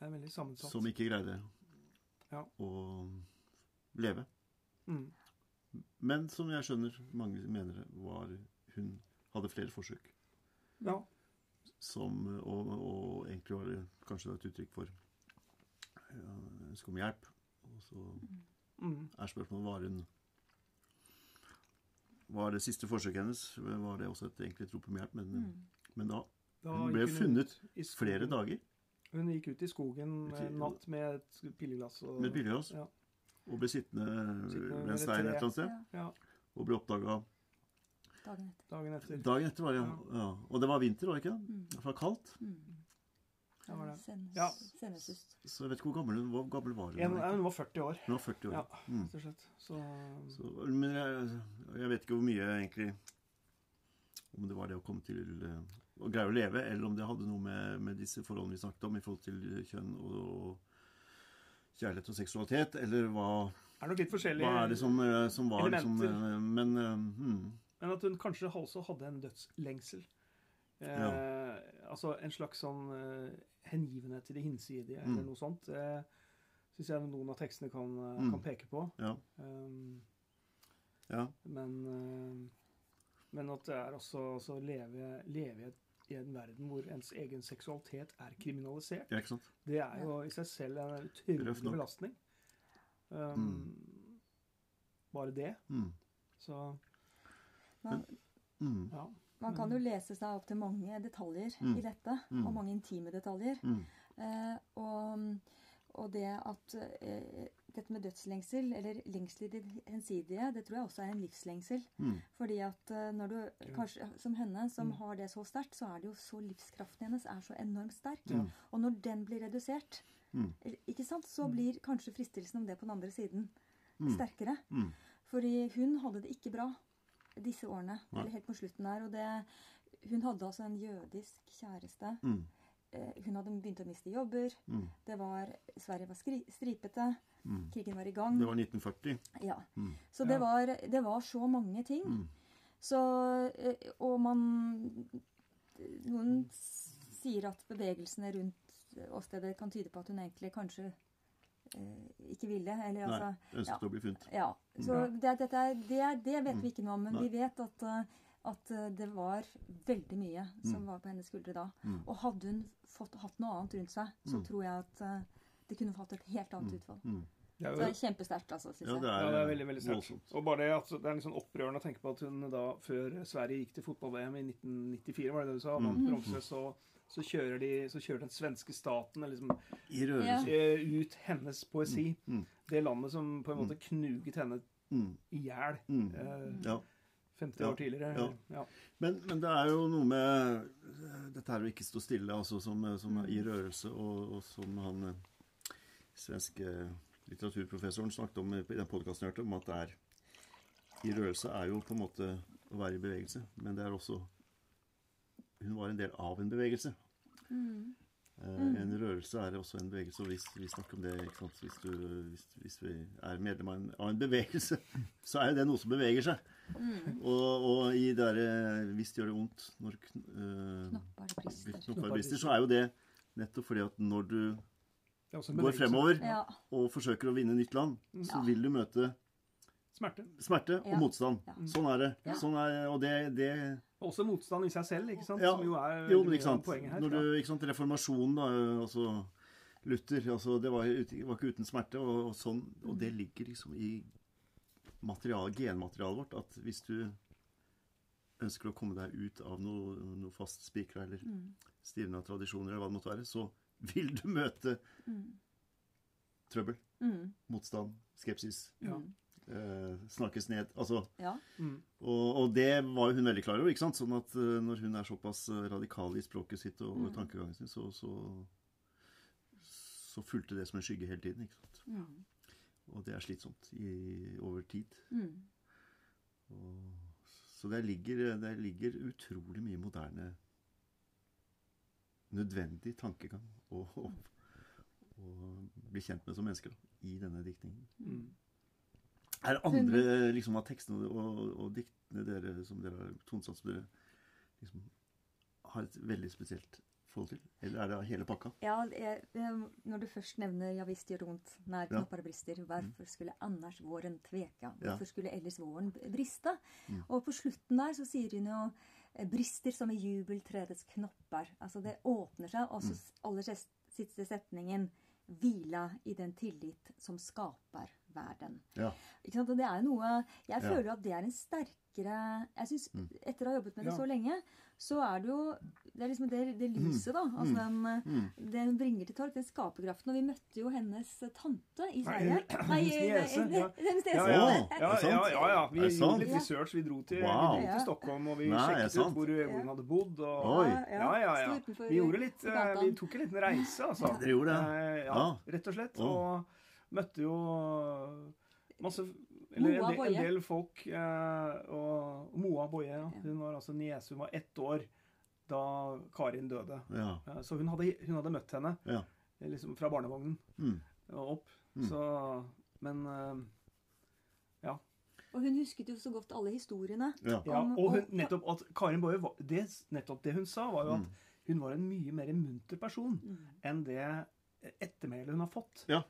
det er veldig sammensatt. som ikke greide Ja. å leve. Mm. Men som jeg skjønner mange mener det, var hun hadde flere forsøk. Ja. Som, og, og egentlig var det kanskje et uttrykk for ja, ønske om hjelp. Og så Mm. er spørsmålet var hun Var det siste forsøket hennes var det også et egentlig et rop om hjelp? Men, Mm. men Da Hun ble funnet i flere dager Hun gikk ut i skogen en natt med et pilleglass. Og, med et pilleglass. Ja. og ble sittende Sittende ved ved en stein et eller annet sted. Ja, Og ble oppdaga dagen etter. dagen etter. dagen etter. var det, ja. ja. Og det var vinter, var det ikke? Mm. Det var kaldt. Mm. Det var det. Sendes, Ja. Sendesus. Så jeg vet ikke hvor gammel hun var. Gammel var hun? En, hun var 40 år, Hun var 40 år. Ja. Mm. slett. Så, Så, men jeg, jeg vet ikke hvor mye egentlig Om det var det å komme til eh, å greie å leve, eller om det hadde noe med, med disse forholdene vi snakket om i forhold til kjønn og, og kjærlighet og seksualitet, eller hva, er nok litt hva er det som, eh, som var liksom Elementer. Liksom, Men eh, hmm, Men at hun kanskje også hadde en dødslengsel. Eh, Altså en slags sånn eh, hengivenhet til det hinsidige, Mm. eller noe sånt. Eh, Syns jeg noen av tekstene kan, eh, Mm. kan peke på. ja, Um, ja. men, eh, men at det er også å leve, leve i et- i en verden hvor ens egen seksualitet er kriminalisert. ja, ikke sant? Det er jo i seg selv en utrolig belastning. Um, Bare det. Mm. Så Man, Mm. ja. man kan jo lese seg opp til mange detaljer Mm. i dette, Mm. og mange intime detaljer. Mm. Eh, og, og det at eh, dette med dødslengsel, eller lengsel i det hensidige, det tror jeg også er en livslengsel. Mm. Fordi at eh, når du, kanskje som henne, som Mm. har det så sterkt, så er det jo så livskraften hennes er så enormt sterk. Ja. Og når den blir redusert, Mm. ikke sant, så Mm. blir kanskje fristelsen om det på den andre siden Mm. sterkere. Mm. Fordi hun hadde det ikke bra disse årene, ja. eller helt på slutten der. Og det, hun hadde altså en jødisk kjæreste. Mm. Eh, Hun hadde begynt å miste jobber. Mm. Det var, Sverige var skri, stripete. Mm. Krigen var i gang. Det var 1940. Ja. Mm. Så Ja. det var, det var så mange ting. Mm. Så, eh, og man Noen sier at bevegelsene rundt åstedet kan tyde på at hun egentlig kanskje eh, ikke ville. Eller Nei, altså ønsket å bli funnet. Ja. Så Ja. det, dette er, det, det vet vi ikke noe om, men Nei. vi vet at, eh, at eh, det var veldig mye som Mm. var på hennes skuldre da. Mm. Og hadde hun fått, hatt noe annet rundt seg, så Mm. tror jeg at eh, det kunne fått et helt annet Mm. utfall. Mm. Det er Så det er kjempesterkt, altså, syns Ja, det er, Ja, det er veldig, veldig sterkt. Og bare det at det er litt sånn opprørende å tenke på at hun da, før Sverige gikk til fotball-VM i 1994, var det det du sa, vant Mm. bronse, så, så, kjører de, så kjører den svenske staten liksom, eh, ut hennes poesi. Mm. Det landet som på en måte knuget henne Mm. i hjel Mm. eh, Ja. 50 Ja. år tidligere. Ja. Ja. Men, men det er jo noe med eh, dette her å ikke stå stille, altså som, som er i rørelse, og, og som han eh, svenske litteraturprofessoren snakket om i den podkasten jeg hørte, om at det er I rørelse er jo på en måte å være i bevegelse, men det er også Hun var en del av en bevegelse. Mm. Eh, Mm. En rørelse er også en bevegelse, og hvis vi snakker om det ikke sant? Hvis, du, hvis, hvis vi er medlem av en, av en bevegelse, så er jo det noe som beveger seg. Mm. Og, og i det derre 'hvis det gjør det vondt' når øh, Knopper, brister. knopper brister, så er jo det nettopp fordi at når du går fremover Ja. og forsøker å vinne nytt land, så Ja. vil du møte Smerte. smerte og Ja. motstand. Ja. Sånn er det. Ja. Sånn er, og det, det Også motstand i seg selv, ikke sant? Ja, som jo er Jo, men ikke sant. poenget her. Når du, ikke sant, Reformasjonen, da, altså Luther altså Det var, var ikke uten smerte, og, og sånn. Og det ligger liksom i material, genmaterialet vårt at hvis du ønsker å komme deg ut av noe, noe fast spikra eller Mm. stivna tradisjoner, eller hva det måtte være, så vil du møte Mm. trøbbel, Mm. motstand, skepsis, Ja. Eh, snakkes ned. Altså Ja. Mm. Og, og det var jo hun veldig klar over. ikke sant? Sånn at eh, når hun er såpass eh, radikal i språket sitt og, og Mm. tankegangen sin, så, så, så fulgte det som en skygge hele tiden. ikke sant? Mm. Og det er slitsomt i, over tid. Mm. Og, så der ligger, der ligger utrolig mye moderne nødvendig tankegang å å- å bli kjent med som mennesker da, i denne diktningen. Mm. Er det andre liksom, av tekstene og, og diktene dere som dere har tonesatt som dere liksom har et veldig spesielt forhold til? Eller er det hele pakka? Ja, jeg- når du først nevner 'ja visst gjør vondt' når Ja. knoppar brister, hvorfor skulle annars våren tveka? Hvorfor skulle ellers våren briste? Mm. Og på slutten der så sier hun jo eh, 'brister som i jubel tredets knopper'. Altså det åpner seg, og så Mm. aller siste setningen 'hvila i den tillit som skaper verden'. Ja. Det er noe Jeg føler at det er en sterkere Jeg synes, Mm. Etter å ha jobbet med det Ja. så lenge, så er det jo Det er liksom det, det lyset, da. Altså den, eh, Mm. den bringer til torg, den skaperkraften. Og vi møtte jo hennes tante i Sverige. Nei, hennes niese, ja. hennes Ja, niese. ja, ja, ja, ja, ja. Vi gjorde litt research. Vi dro til, Wow. vi dro til Stockholm, og vi Nei, sjekket ut hvor, hvor hun hadde bodd. Og, Oi. Ja, ja, ja. Vi gjorde litt eh. Vi tok en liten reise, altså. Dere gjorde det? Eh, Ja, Ja. rett og slett. Og møtte jo masse eller en Moa del, en del folk. eh, Og Moa Boje, ja. Hun var altså niese. Hun var ett år da Karin døde. Ja. Ja, Så hun hadde, hun hadde møtt henne ja. eh, liksom fra barnevognen Mm. og opp. Mm. Så Men eh, Og hun husket jo så godt alle historiene. ja. Ja, og hun, nettopp at Karin Boje var- det, Nettopp det hun sa, var jo at Mm. hun var en mye mer munter person Mm. enn det ettermælet hun har fått. Ja.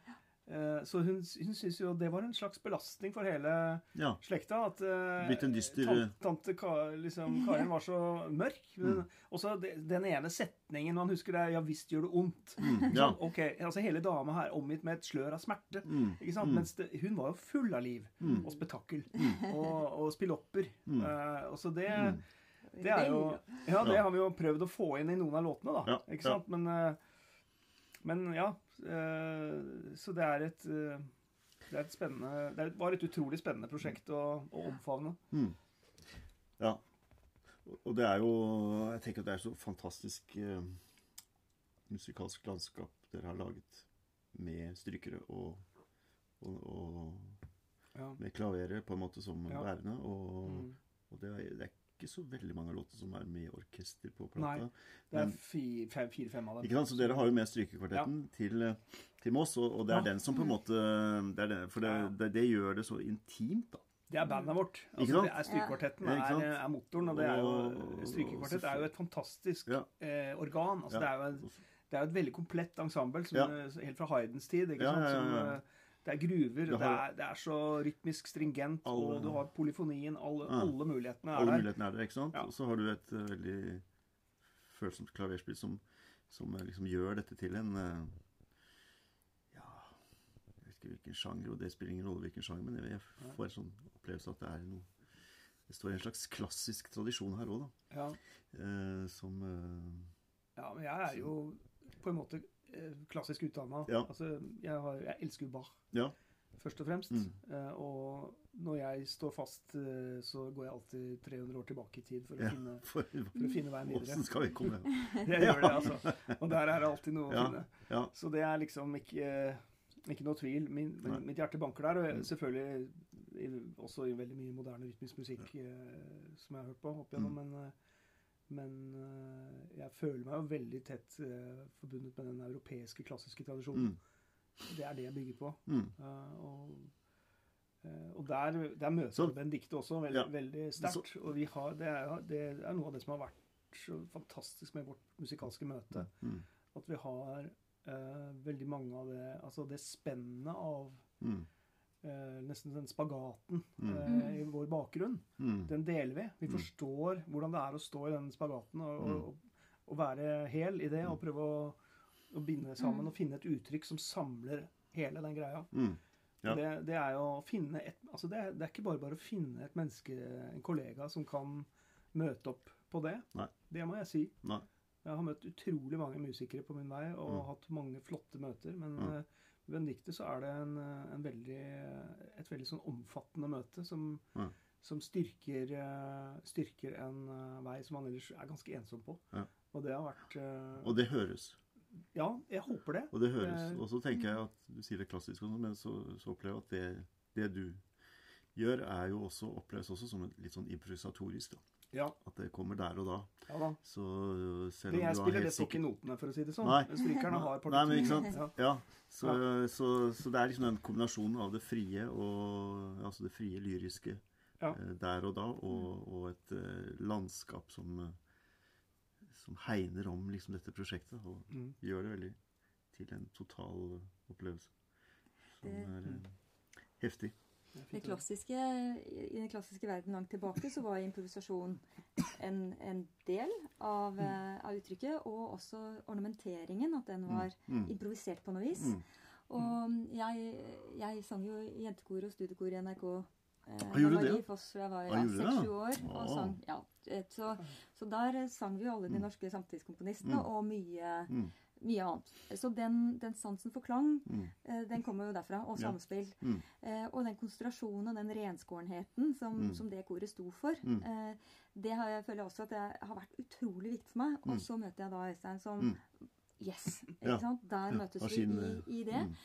Eh, Så hun, hun syntes jo det var en slags belastning for hele ja. slekta. At eh, Blitt en dyster- tan- tante Ka, liksom, Karin var så mørk. Men Mm. også den ene setningen man husker det er 'ja visst gjør det ondt'. Mm. ja. Ok, altså Hele dama her omgitt med et slør av smerte. Mm. Ikke sant? Mm. Mens det, hun var jo full av liv Mm. og spetakkel og, og spillopper. Mm. Eh, og så det, Mm. det er jo Ja, det har vi jo prøvd å få inn i noen av låtene, da. Ja, Ikke ja. sant? Men, men ja. Eh, så det er et eh, det, er et spennende, det var et utrolig spennende prosjekt å, å omfavne. Mm. Ja. Og det er jo Jeg tenker at det er så fantastisk eh, musikalsk landskap dere har laget med strykere og, og, og Ja. med klaveret på en måte som Ja. bærende. Og, Mm. og det, er, det er ikke så veldig mange låter som er med orkester på Nei. Det er fire-fem av dem. Ikke sant? Så dere har jo med strykekvartetten til, eh, til Moss, og, og det er Ja. den som på en måte det den, For det, det, det gjør det så intimt, da. Det er bandet vårt. Altså, det er Strykekvartetten Ja, er, er motoren, og det er jo Strykekvartett er jo et fantastisk Ja. eh, organ. Altså, Ja. det, er jo en, det er jo et veldig komplett ensemble, som, Ja. helt fra Haydns tid. Ikke sant? ja, ja, Som, ja. eh, det er gruver, Det det, er, det er så rytmisk stringent, Alle- og du har polyfonien. Alle, Ja. alle mulighetene er Alle der. mulighetene er der, ikke sant? Ja. Og så har du et uh, veldig følsomt klaverspill som, som eh, liksom gjør dette til en uh, Ja Jeg vet ikke hvilken sjanger, og det spiller ingen rolle hvilken sjanger, men jeg, jeg får en sånn opplevelse at det er noe Det står en slags klassisk tradisjon her òg, da. Ja. Eh, som eh, ja, men jeg er jo på en måte klassisk utdanna. Ja. Altså, jeg, har, jeg elsker bar, Ja. først og fremst. Mm. Uh, og når jeg står fast, uh, så går jeg alltid 300 år tilbake i tid for å, Ja. finne, For for å finne veien videre. åssen skal vi komme Jeg gjør det, altså. Og der er det alltid noe å finne. Ja. Så det er liksom ikke, ikke noe tvil. Min, mitt hjerte banker der. Og jeg, Mm. selvfølgelig i, også i veldig mye moderne rytmisk musikk eh, som jeg har hørt på opp igjennom. Mm. Men, eh, men eh, jeg føler meg jo veldig tett eh, forbundet med den europeiske klassiske tradisjonen. Mm. Det er det jeg bygger på. Mm. Eh, og og der, der møter vi Benedicte også veldig, Ja. veldig sterkt. Og vi har, det, er, det er noe av det som har vært så fantastisk med vårt musikalske møte. Mm. At vi har uh, veldig mange av det Altså det spennet av Mm. Eh, nesten den spagaten Mm. eh, i vår bakgrunn. Mm. Den deler vi. Vi Mm. forstår hvordan det er å stå i den spagaten og, Mm. og, og være hel i det. Og prøve å, å binde sammen Mm. og finne et uttrykk som samler hele den greia. Mm. Ja. Det, det er jo å finne et altså det, er, det er ikke bare bare å finne et menneske, en kollega, som kan møte opp på det. Nei. Det må jeg si. Nei. Jeg har møtt utrolig mange musikere på min vei og Mm. hatt mange flotte møter. Men Mm. med ved Benedicte så er det en, eh, en veldig, et veldig sånn omfattende møte som, Mm. som styrker, eh, styrker en eh, vei som man ellers er ganske ensom på. Ja. Og det har vært eh, Og det høres. Ja, jeg håper det. Og det høres. Og så tenker jeg at du sier det klassisk, men så, så opplever jeg at det, det du gjør, er jo også, oppleves også som litt sånn improvisatorisk. da. Ja, At det kommer der og da. ja da. Så selv Det om jeg du har spiller, det ikke i notene, for å si det sånn. Nei. Strykerne har men ikke partitur. sant? Ja. Ja, så, så, så det er liksom den kombinasjonen av det frie og altså det frie lyriske Ja. eh, der og da, og, og et eh, landskap som, som hegner om liksom dette prosjektet, og Mm. gjør det veldig til en total opplevelse som Det- er eh, heftig. Det. klassiske, I den klassiske verden langt tilbake så var improvisasjon en, en del av, eh, av uttrykket. Og også ornamenteringen. At den var Mm. improvisert på noe vis. Mm. Og jeg, jeg sang jo jentekor og studiekor i NRK. Eh, gjorde du Marie det? Foss fra jeg var Ah, ja, seks-sju år. Og sang, ja, så, så der sang vi jo alle de Mm. norske samtidskomponistene, Mm. og mye, Mm. Mye annet. Så den, den sansen for klang, Mm. eh, den kommer jo derfra. Og Ja. samspill. Mm. Eh, og den konsentrasjonen og den renskårenheten som, Mm. som det koret sto for, Mm. eh, det har jeg føler også at det har vært utrolig viktig for meg. Og Mm. så møter jeg da Øystein som Mm. Yes! Ikke Ja. sant? Der Ja, møtes har vi i, i det.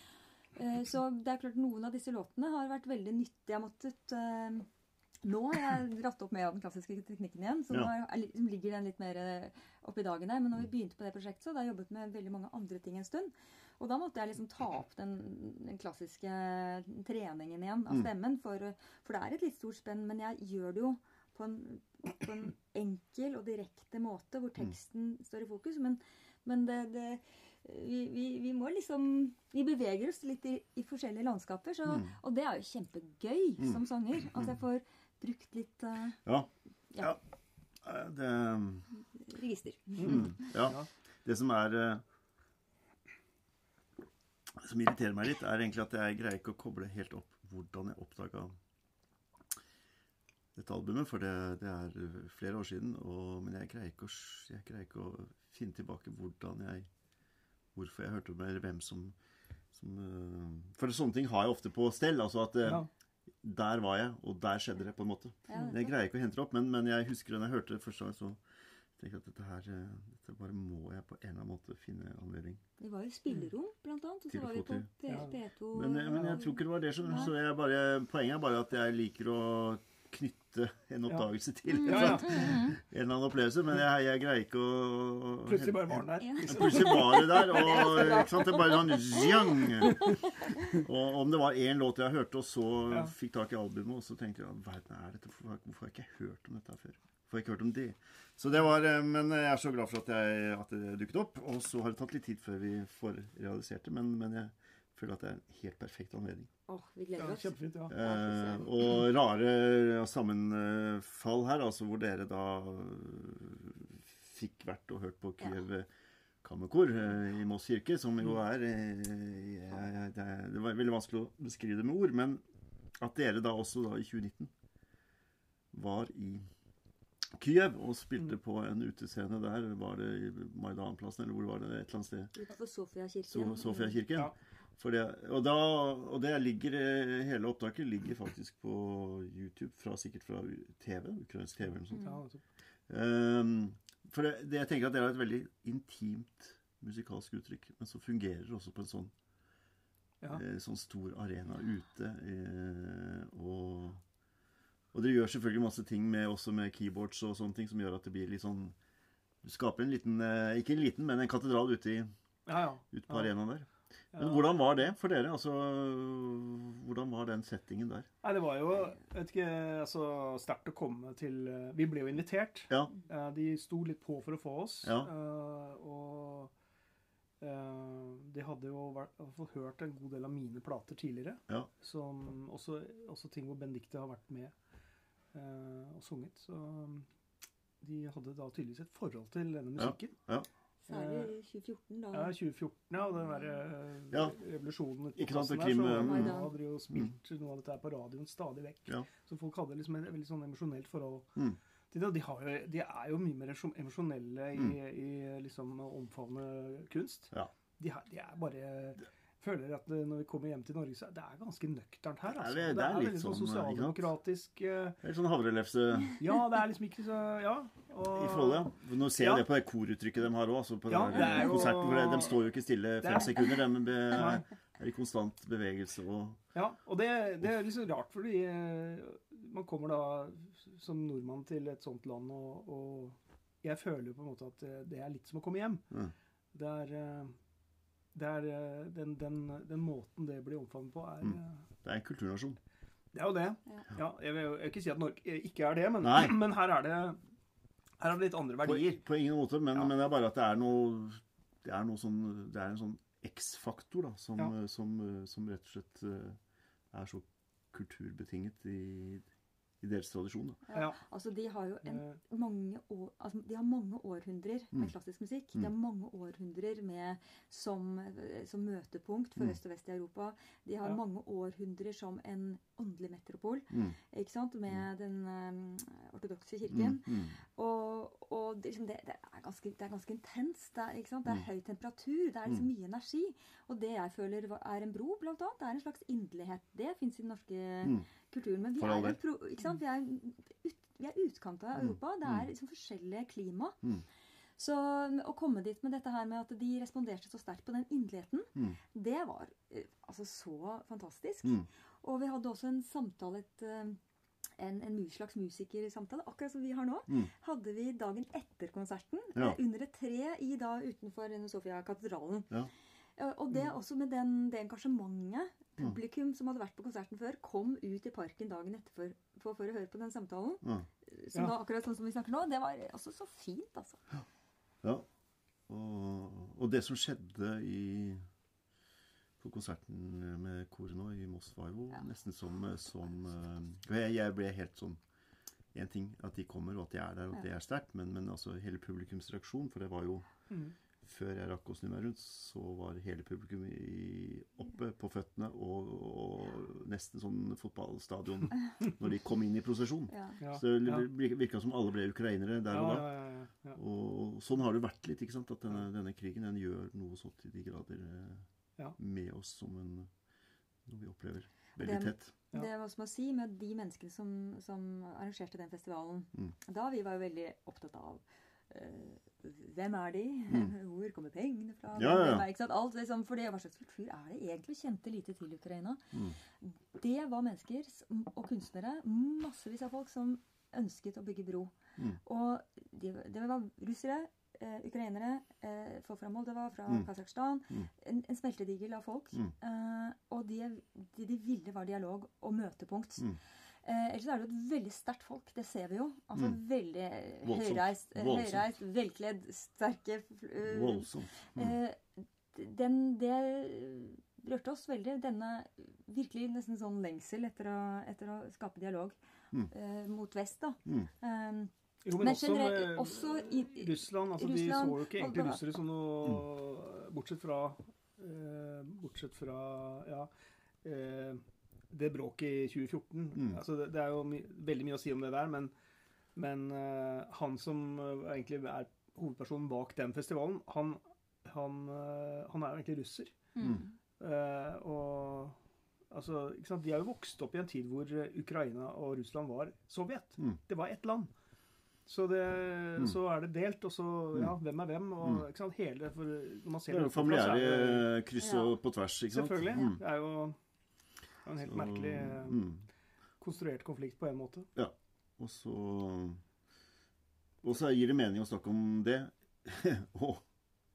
Så det er klart noen av disse låtene har vært veldig nyttige. Jeg har måttet Nå har jeg dratt opp mer av den klassiske teknikken igjen, så nå ligger den litt mer oppe opp i dagen der. Men når vi begynte på det prosjektet, så hadde jeg jobbet med veldig mange andre ting en stund. Og da måtte jeg liksom ta opp den, den klassiske treningen igjen av Mm. stemmen. For, for det er et litt stort spenn, men jeg gjør det jo på en, på en enkel og direkte måte, hvor Mm. teksten står i fokus. Men, men det, det vi, vi, vi må liksom Vi beveger oss litt i, i forskjellige landskaper, så, Mm. og det er jo kjempegøy Mm. som sanger. At jeg får brukt litt uh, Ja. Ja. Eh, Det register. mm. ja. Ja. Det som er uh, Som irriterer meg litt, er egentlig at jeg greier ikke å koble helt opp hvordan jeg oppdaga dette albumet, for det, det er flere år siden. Og, men jeg greier, ikke å, jeg greier ikke å finne tilbake hvordan jeg Hvorfor jeg hørte om det, eller hvem som, som uh, For sånne ting har jeg ofte på stell. Altså at uh, Ja. Der var jeg, og der skjedde det, på en måte. Ja, Jeg greier ikke å hente det opp, men, men jeg husker da jeg hørte det første gang, så tenkte jeg at dette her eh, dette bare må jeg på en eller annen måte finne anledning. Det var jo spillerom, blant annet. Og så var vi på P2 Ja. Men, men jeg tror ikke det var det. Så bare, poenget er bare at jeg liker å knytte en oppdagelse til Mm. Ja, ja. en eller annen opplevelse, men jeg, jeg greier ikke å Plutselig bare var den der. Ja. Plutselig var det der, og ikke sant, det bare sånn zjang. Og om det var én låt jeg hørte, og så Ja. fikk tak i albumet, og så tenkte jeg hva verden er dette? for? Hvorfor har jeg ikke hørt om dette før? Hvorfor har jeg ikke hørt om det? Så det var, eh, Men jeg er så glad for at, jeg, at det dukket opp. Og så har det tatt litt tid før vi får realisert det, men, men jeg føler at det er en helt perfekt anledning. Åh, vi gleder oss. kjempefint, ja. Eh, og rare sammenfall her, altså hvor dere da eh, fikk vært og hørt på Kiev Kammerkor eh, i Moss kirke, som jo er eh, jeg- jeg- det, er- var veldig vanskelig å beskrive det med ord, men at dere da også da i 2019 var i Kyiv og spilte på en utescene der. Var det i Maidanplassen, eller hvor var det? Et eller annet sted? Utenfor Sofiakirken. So Sofiakirken. Ja. Det, og, da, og det ligger, eh, hele opptaket ligger faktisk på YouTube, fra, sikkert fra TV, ukrainsk TV eller noe sånt. Altså. Ehm, for det, det, jeg tenker at det er et veldig intimt musikalsk uttrykk, men som fungerer også på en sånn, Ja. eh, sånn stor arena ute. Eh, og, og dere gjør selvfølgelig masse ting med, også med keyboards og sånne ting, som gjør at det blir litt sånn Du skaper en liten eh, Ikke en liten, men en katedral ute, i, Ja, ja. ute på arenaen der. Men Ja. hvordan var det for dere? Altså, hvordan var den settingen der? Nei, det var jo vet ikke, altså, sterkt å komme til eh, Vi ble jo invitert. Ja. Eh, De sto litt på for å få oss. Ja. eh, Og de hadde jo vært, hørt en god del av mine plater tidligere. Ja. Som også, også ting hvor Benedicte har vært med og sunget. Så de hadde da tydeligvis et forhold til denne musikken. Ja. musikken. Særlig 2014, da. Ja, 2014, ja, og den derre eh, Ja. revolusjonen Ikke sant, der, eh, så Maidan. hadde de jo spilt noe av dette her på radioen stadig vekk. Ja. Så folk hadde liksom et veldig sånn emosjonelt forhold Mm. til det. Og de, har jo, de er jo mye mer emosjonelle i, i liksom omfavne kunst. Mm. Ja. De, har- de er bare føler at når vi kommer hjem til Norge, så er det er ganske nøkternt her. Altså. det- er, det er er, litt veldig sånn sånn, ikke sant? sosialdemokratisk eh, Helt sånn havrelefse Ja, det er liksom ikke så Ja. Og, i forhold, ja. Nå ser jeg Ja. det på det koruttrykket de har òg. Altså på Ja, der er konserten. For de står jo ikke stille fem er- sekunder. De be, er i konstant bevegelse og Ja, og det, det er litt så rart, fordi eh, man kommer da som nordmann til et sånt land, og, og jeg føler jo på en måte at det- det er litt som å komme hjem. Mm. Det er, eh, det er eh, den, den, den måten det blir omfavnet på, er Mm. eh, Det er en kulturnasjon. Det er jo det. Ja. Ja, jeg vil jo ikke si at Norge ikke er det, men, men her er det her er det litt andre verdier. på ingen måte, men, Ja. men det er bare at det er noe Det er, noe sånn, det er en sånn X-faktor da, som, Ja. som, som rett og slett eh, er så kulturbetinget i, i deres tradisjon. Da. Ja. Altså, de har jo en Eh, mange, år, altså, de har mange århundrer med Mm. klassisk musikk. Mm. De har mange århundrer med som, som møtepunkt for Mm. øst og vest i Europa. De har Ja. mange århundrer som en åndelig metropol Mm. ikke sant? med den um, ortodokse kirken. Mm. Mm. Og, og det, liksom, det, det, er ganske, det er ganske intenst. Det er, ikke sant? det er Mm. høy temperatur. Det er liksom mye energi. Og det jeg føler er en bro, blant annet, det er en slags inderlighet. Det fins i den norske Mm. Kulturen. Men vi er, pro? Vi er, ut, vi er utkant av Mm. Europa. Det er liksom forskjellige klima. Mm. Så å komme dit med dette her med at de responderte så sterkt på den inderligheten, Mm. det var eh, altså så fantastisk. Mm. Og vi hadde også en samtale, et, eh, en, en slags musikersamtale, akkurat som vi har nå. Mm. Hadde vi dagen etter konserten, Ja. eh, under et tre i da utenfor Sofia-katedralen. Ja. Og det også med den, det engasjementet. Publikum som hadde vært på konserten før, kom ut i parken dagen etter for, for, for å høre på den samtalen. Mm. Som Ja. da, akkurat sånn som vi snakker nå. Det var altså så fint, altså. Ja. Og, og det som skjedde i på konserten med koret nå i Moss, var jo Ja. nesten som, som eh, jeg, jeg ble helt sånn Én ting at de kommer, og at de er der, og at Ja. det er sterkt, men, men altså hele publikums reaksjon For det var jo Mm. Før jeg rakk å snu meg rundt, så var hele publikum i, oppe på føttene og, og nesten sånn fotballstadion når de kom inn i prosesjon. Ja. Så det virka som alle ble ukrainere der og da. ja, ja, ja. Og sånn har det vært litt. ikke sant? At denne, denne krigen den gjør noe så til de grader eh, Ja. med oss som en, noe vi opplever veldig tett. Ja. Det var som å si med de menneskene som, som arrangerte den festivalen. Mm. Da vi var jo veldig opptatt av hvem er de? Hvor kommer pengene fra? Mm. Ja, ja. Er, ikke sant? Alt liksom, for det, Hva slags kultur er det egentlig? Kjente lite til Ukraina. Mm. Det var mennesker og kunstnere, massevis av folk, som ønsket å bygge bro. Mm. Og de, det var russere, eh, ukrainere, eh, folk fra Moldova, fra Mm. Kasakhstan. Mm. En, en smeltedigel av folk. Mm. Eh, og det de, de ville var dialog og møtepunkt. Mm. Eh, ellers er det jo et veldig sterkt folk. Det ser vi jo. Altså Mm. Veldig høyreist, eh, høyreist, velkledd, sterke uh, Voldsomt. Mm. eh, den, Det rørte oss veldig. Denne virkelig nesten sånn lengsel etter å, etter å skape dialog Mm. eh, mot vest. da. Mm. Eh, Jo, men, Men også, generelt- også i- Russland. altså De så jo ikke egentlig og- russere som noe Bortsett fra eh, Bortsett fra ja, eh, det bråket i 2014. Mm. Altså det, det er jo my veldig mye å si om det der, men, men uh, han som uh, egentlig er hovedpersonen bak den festivalen, han, han, uh, han er jo egentlig russer. mm. Eh, og altså, ikke sant? De er jo vokst opp i en tid hvor Ukraina og Russland var Sovjet. Mm. Det var ett land. Så, det, så er det delt, og så Ja, hvem er hvem? Og Mm. ikke sant? hele for Når man ser Det er jo familiære kryss Ja. og på tvers, ikke sant? Selvfølgelig. Mm. Det er jo en helt Så, merkelig eh, mm. konstruert konflikt på en måte. Og så Og så gir det mening å snakke om det og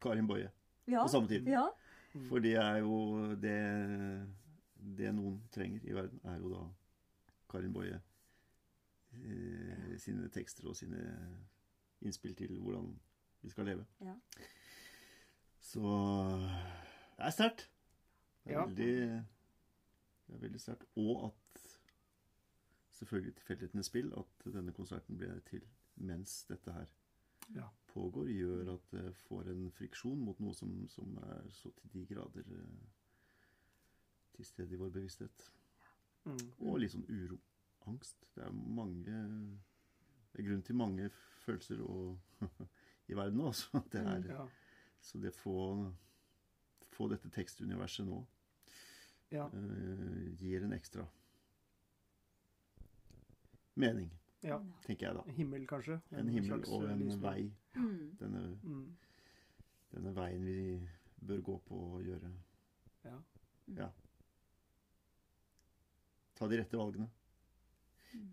Karin Boje Ja. på samme tid. Ja. For det er jo det Det noen trenger i verden, er jo da Karin Boje eh, sine tekster og sine innspill til hvordan vi skal leve. Ja. Så det er sterkt. Det er Ja. veldig Det er veldig sterkt. Og at selvfølgelig tilfeldighetenes spill at denne konserten ble til mens dette her Ja. pågår, gjør at det får en friksjon mot noe som, som er så til de grader eh, til stede i vår bevissthet. Mm. Og litt sånn uro. Angst. Det er mange Det er grunn til mange følelser og, i verden nå. Så det, er, Mm, Ja. så det få, få dette tekstuniverset nå Ja. eh, gir en ekstra mening, ja. tenker jeg da. En Himmel, kanskje. En himmel slags, og eh, en lysbue. vei. Mm. Denne, Mm. denne veien vi bør gå på og gjøre. Ja. Ja. Ta de rette valgene.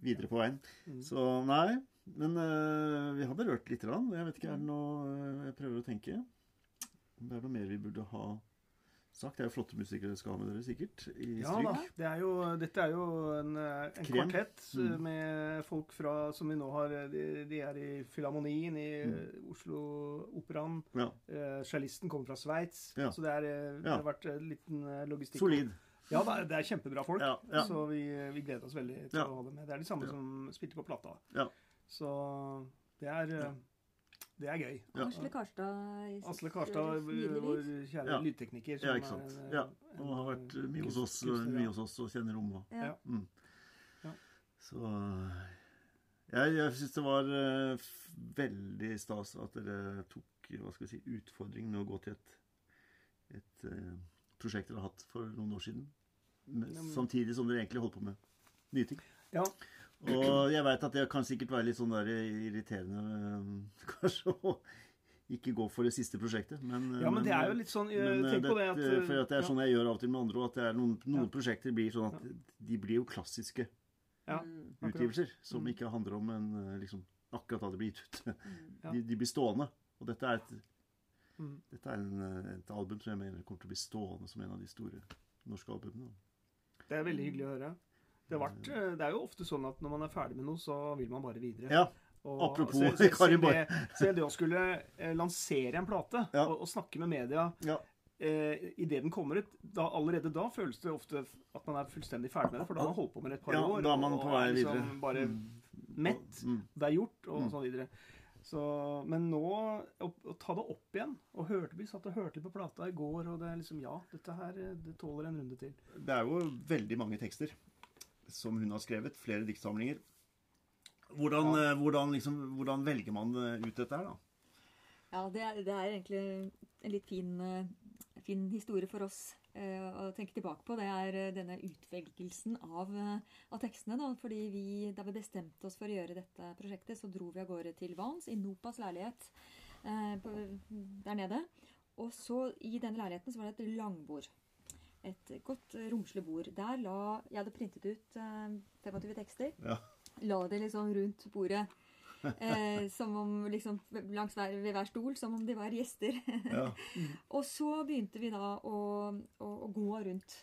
Videre på veien. Mm. Så nei, men uh, vi har berørt litt. grann. Jeg vet ikke, er det noe Jeg prøver å tenke. Om det er noe mer vi burde ha sagt. Det er jo flotte musikere dere skal ha med dere, sikkert. I Ja da. Det er jo, dette er jo en, eh, en kvartett eh, Mm. med folk fra, som vi nå har eh, De, de er i Filharmonien i Mm. Oslo Operaen. Ja. Eh, Cellisten kommer fra Sveits. Ja. Så det, er, det Ja. har vært en liten logistikk. Solid. Ja, det er, det er kjempebra folk. Så vi, vi gleder oss veldig til å ha dem med. Det er de samme som spilte på plata. Ja. Så det er, det er gøy. Ja. Asle Karstad. Asle Karstad, eh, vår kjære Ja. lydtekniker. Ja, ikke sant. er Ja, Og har vært mye hos oss, mye ja. hos oss og kjenner rommet. Ja. Mm. Ja. Så Jeg, jeg syns det var uh, veldig stas at dere tok hva skal vi si, utfordringen med å gå til et, et uh, prosjekt dere har hatt for noen år siden. Men- samtidig som dere egentlig holdt på med nye ting. Ja. Og jeg veit at det kan sikkert være litt sånn der irriterende eh, kanskje å ikke gå for det siste prosjektet, men Ja, men det er jo litt sånn eh, men, Tenk det, på det at For at det er ja. sånn jeg gjør av og til med andre, òg, at det er noen, noen Ja. prosjekter blir sånn at de blir jo klassiske Ja. Mm. Utgivelser, som Mm. ikke handler om en, eh, liksom, akkurat da det blir gitt ut. De, de blir stående. Og dette er, et, Mm. dette er en, eh, et album som jeg mener kommer til å bli stående som en av de store norske albumene. Det er veldig hyggelig å høre. Det, vært, eh, det er jo ofte sånn at når man er ferdig med noe, så vil man bare videre. Ja, Og- apropos se- Så se Karin Boy. det- å skulle eh, lansere en plate Ja. og, og snakke med media ja, eh, idet den kommer ut, da, allerede da føles det ofte at man er fullstendig ferdig med det, for da har man holdt på med det et par Ja, år. da er man på vei videre. liksom. Bare Mm. mett. Mm. Det er gjort, og Mm. sånn videre. Så, men nå å, å ta det opp igjen og hørte, Vi satt og hørte på plata i går, og det er liksom Ja, dette her eh, det tåler en runde til. Det er jo veldig mange tekster som hun har skrevet. Flere diktsamlinger. Hvordan, ja. hvordan, liksom, hvordan velger man eh, ut dette her, da? Ja, det er, det er egentlig en litt fin, eh, fin historie for oss eh, å tenke tilbake på. Det er eh, denne utvelgelsen av, eh, av tekstene. Da. Fordi vi, da vi bestemte oss for å gjøre dette prosjektet, så dro vi av gårde til Vans, i Nopas leilighet eh, på, der nede. Og så i denne leiligheten så var det et langbord. Et godt, eh, romslig bord. Der la Jeg hadde printet ut eh, 25 tekster Ja. la det liksom rundt bordet. Eh, som om liksom langs hver, ved hver stol, som om de var gjester. Ja. og så begynte vi da å, å, å gå rundt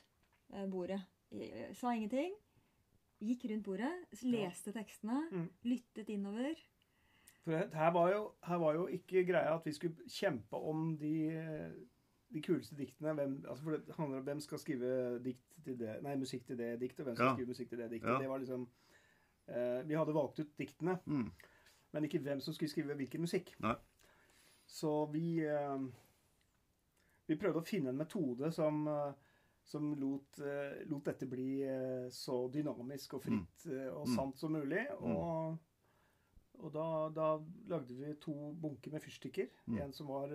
eh, bordet. Jeg Sa ingenting. Gikk rundt bordet, leste tekstene, Mm. lyttet innover. For her var, jo, her var jo ikke greia at vi skulle kjempe om de, de kuleste diktene. Hvem, altså for det handler om hvem skal skrive dikt til det, nei, musikk til det diktet, og hvem skal Ja. skrive musikk til det diktet. Ja. Det var liksom, eh, vi hadde valgt ut diktene, Mm. men ikke hvem som skulle skrive hvilken musikk. Nei. Så vi, eh, vi prøvde å finne en metode som, eh, som lot, eh, lot dette bli eh, så dynamisk og fritt eh, og Mm. sant som mulig. Og, og da, da lagde vi to bunker med fyrstikker. Mm. En som var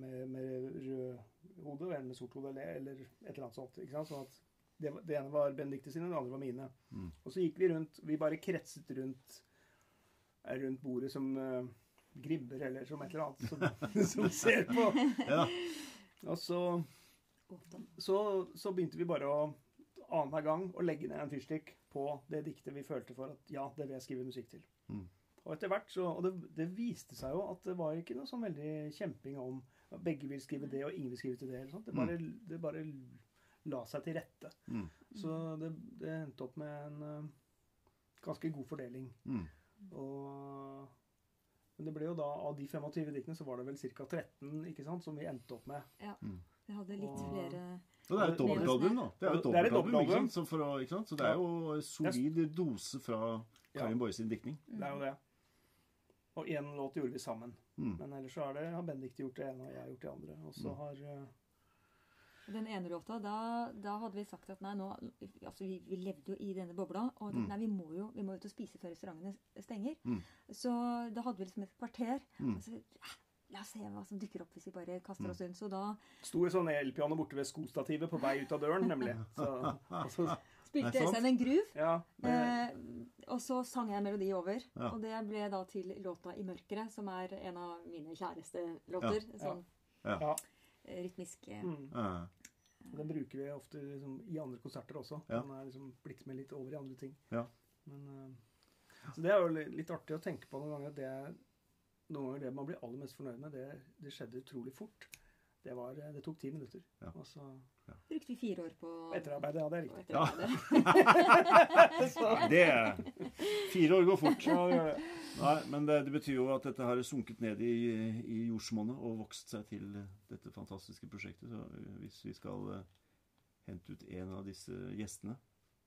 med, med rød hode, og en med sort hode, eller, eller et eller annet sånt. Ikke sant? Sånn at det, det ene var Benedicte sine, det andre var mine. Mm. Og så gikk vi rundt Vi bare kretset rundt eh, rundt bordet som uh, gribber, eller som et eller annet som, som ser på. Ja. Og så, så, så begynte vi bare å annenhver gang å legge ned en fyrstikk på det diktet vi følte for at ja, det vil jeg skrive musikk til. Mm. Og etter hvert så, og det, det viste seg jo at det var ikke noe sånn veldig kjemping om at begge vil skrive det, og ingen vil skrive til det. Eller sånt. Det, bare, det bare la seg til rette. Mm. Så det, det endte opp med en uh, ganske god fordeling. Mm. Og, men det ble jo da, av de 25 diktene, så var det vel ca. 13 ikke sant, som vi endte opp med. Ja, Vi hadde litt Og- flere Og det er jo et dobbeltalbum, da. Det er jo et Det er dobbeltalbum, ikke sant? Så, for å, ikke sant? Så det er jo solid dose fra Karin Boye sin diktning. Det er jo det. Og én låt gjorde vi sammen. Mm. Men ellers så er det, har Bendik gjort det ene, og jeg har gjort det andre. Og så Mm. har eh, Den ene låta, da, da hadde vi sagt at nei, nå Altså, vi, vi levde jo i denne bobla, og Mm. nei, vi må jo vi må ut og spise før restaurantene stenger. Mm. Så da hadde vi liksom et kvarter. Mm. Og så, ja, la oss se hva som dukker opp hvis vi bare kaster oss rundt. Så da sto et sånn elpiano borte ved skostativet på vei ut av døren, nemlig. Så, og så, spilte Det. Øystein en groove. ja, Eh, og så sang jeg en melodi over. Ja. Og det ble da til låta 'I mørkeret', som er en av mine kjæreste låter. Sånn ja. rytmisk eh, Mm. Ja. Den bruker vi ofte liksom, i andre konserter også. Ja. Den er liksom blitt med litt over i andre ting. Ja. Men, uh, så det er jo litt artig å tenke på noen ganger. at Det noen ganger det man blir aller mest fornøyd med, det, det skjedde utrolig fort. Det, var, eh, det tok ti minutter. Ja. Og så brukte vi fire år på etterarbeidet, ja, det er riktig. Ja. Det er Fire år går fort. Ja, det. Nei, men det, det betyr jo at dette har sunket ned i, i jordsmonnet og vokst seg til eh, dette fantastiske prosjektet. Så eh, hvis vi skal eh, hente ut en av disse gjestene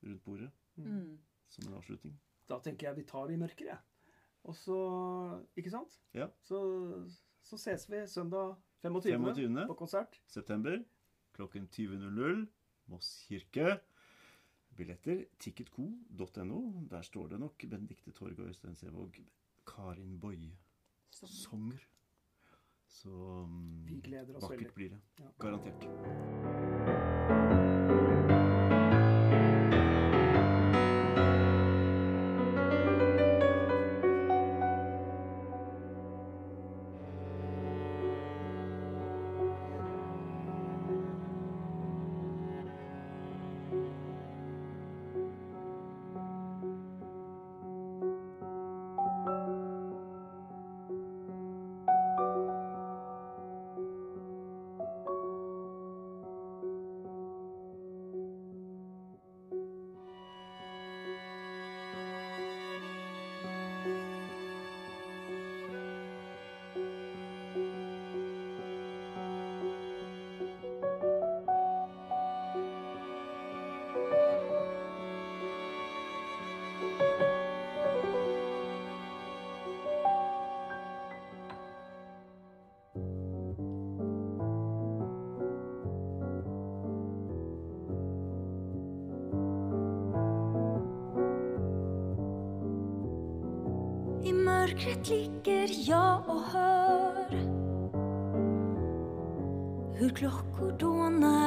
rundt bordet Mm. som en avslutning Da tenker jeg vi tar i mørket, jeg. Og så Ikke sant? Ja. Så, så ses vi søndag 25. 25. på konsert. september klokken 20.00 Moss kirke. Billetter ticketco.no. Der står det nok Benedicte Torg og Øystein Sevåg. Karin Boye sanger. Så um, Vi gleder oss vakkert veldig. blir det. Ja. Garantert. Mörkret ligger jag och hör hur klockor dånar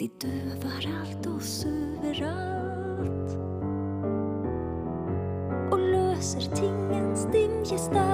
De døde overalt, oss overalt. Og løser tingens dimje stær.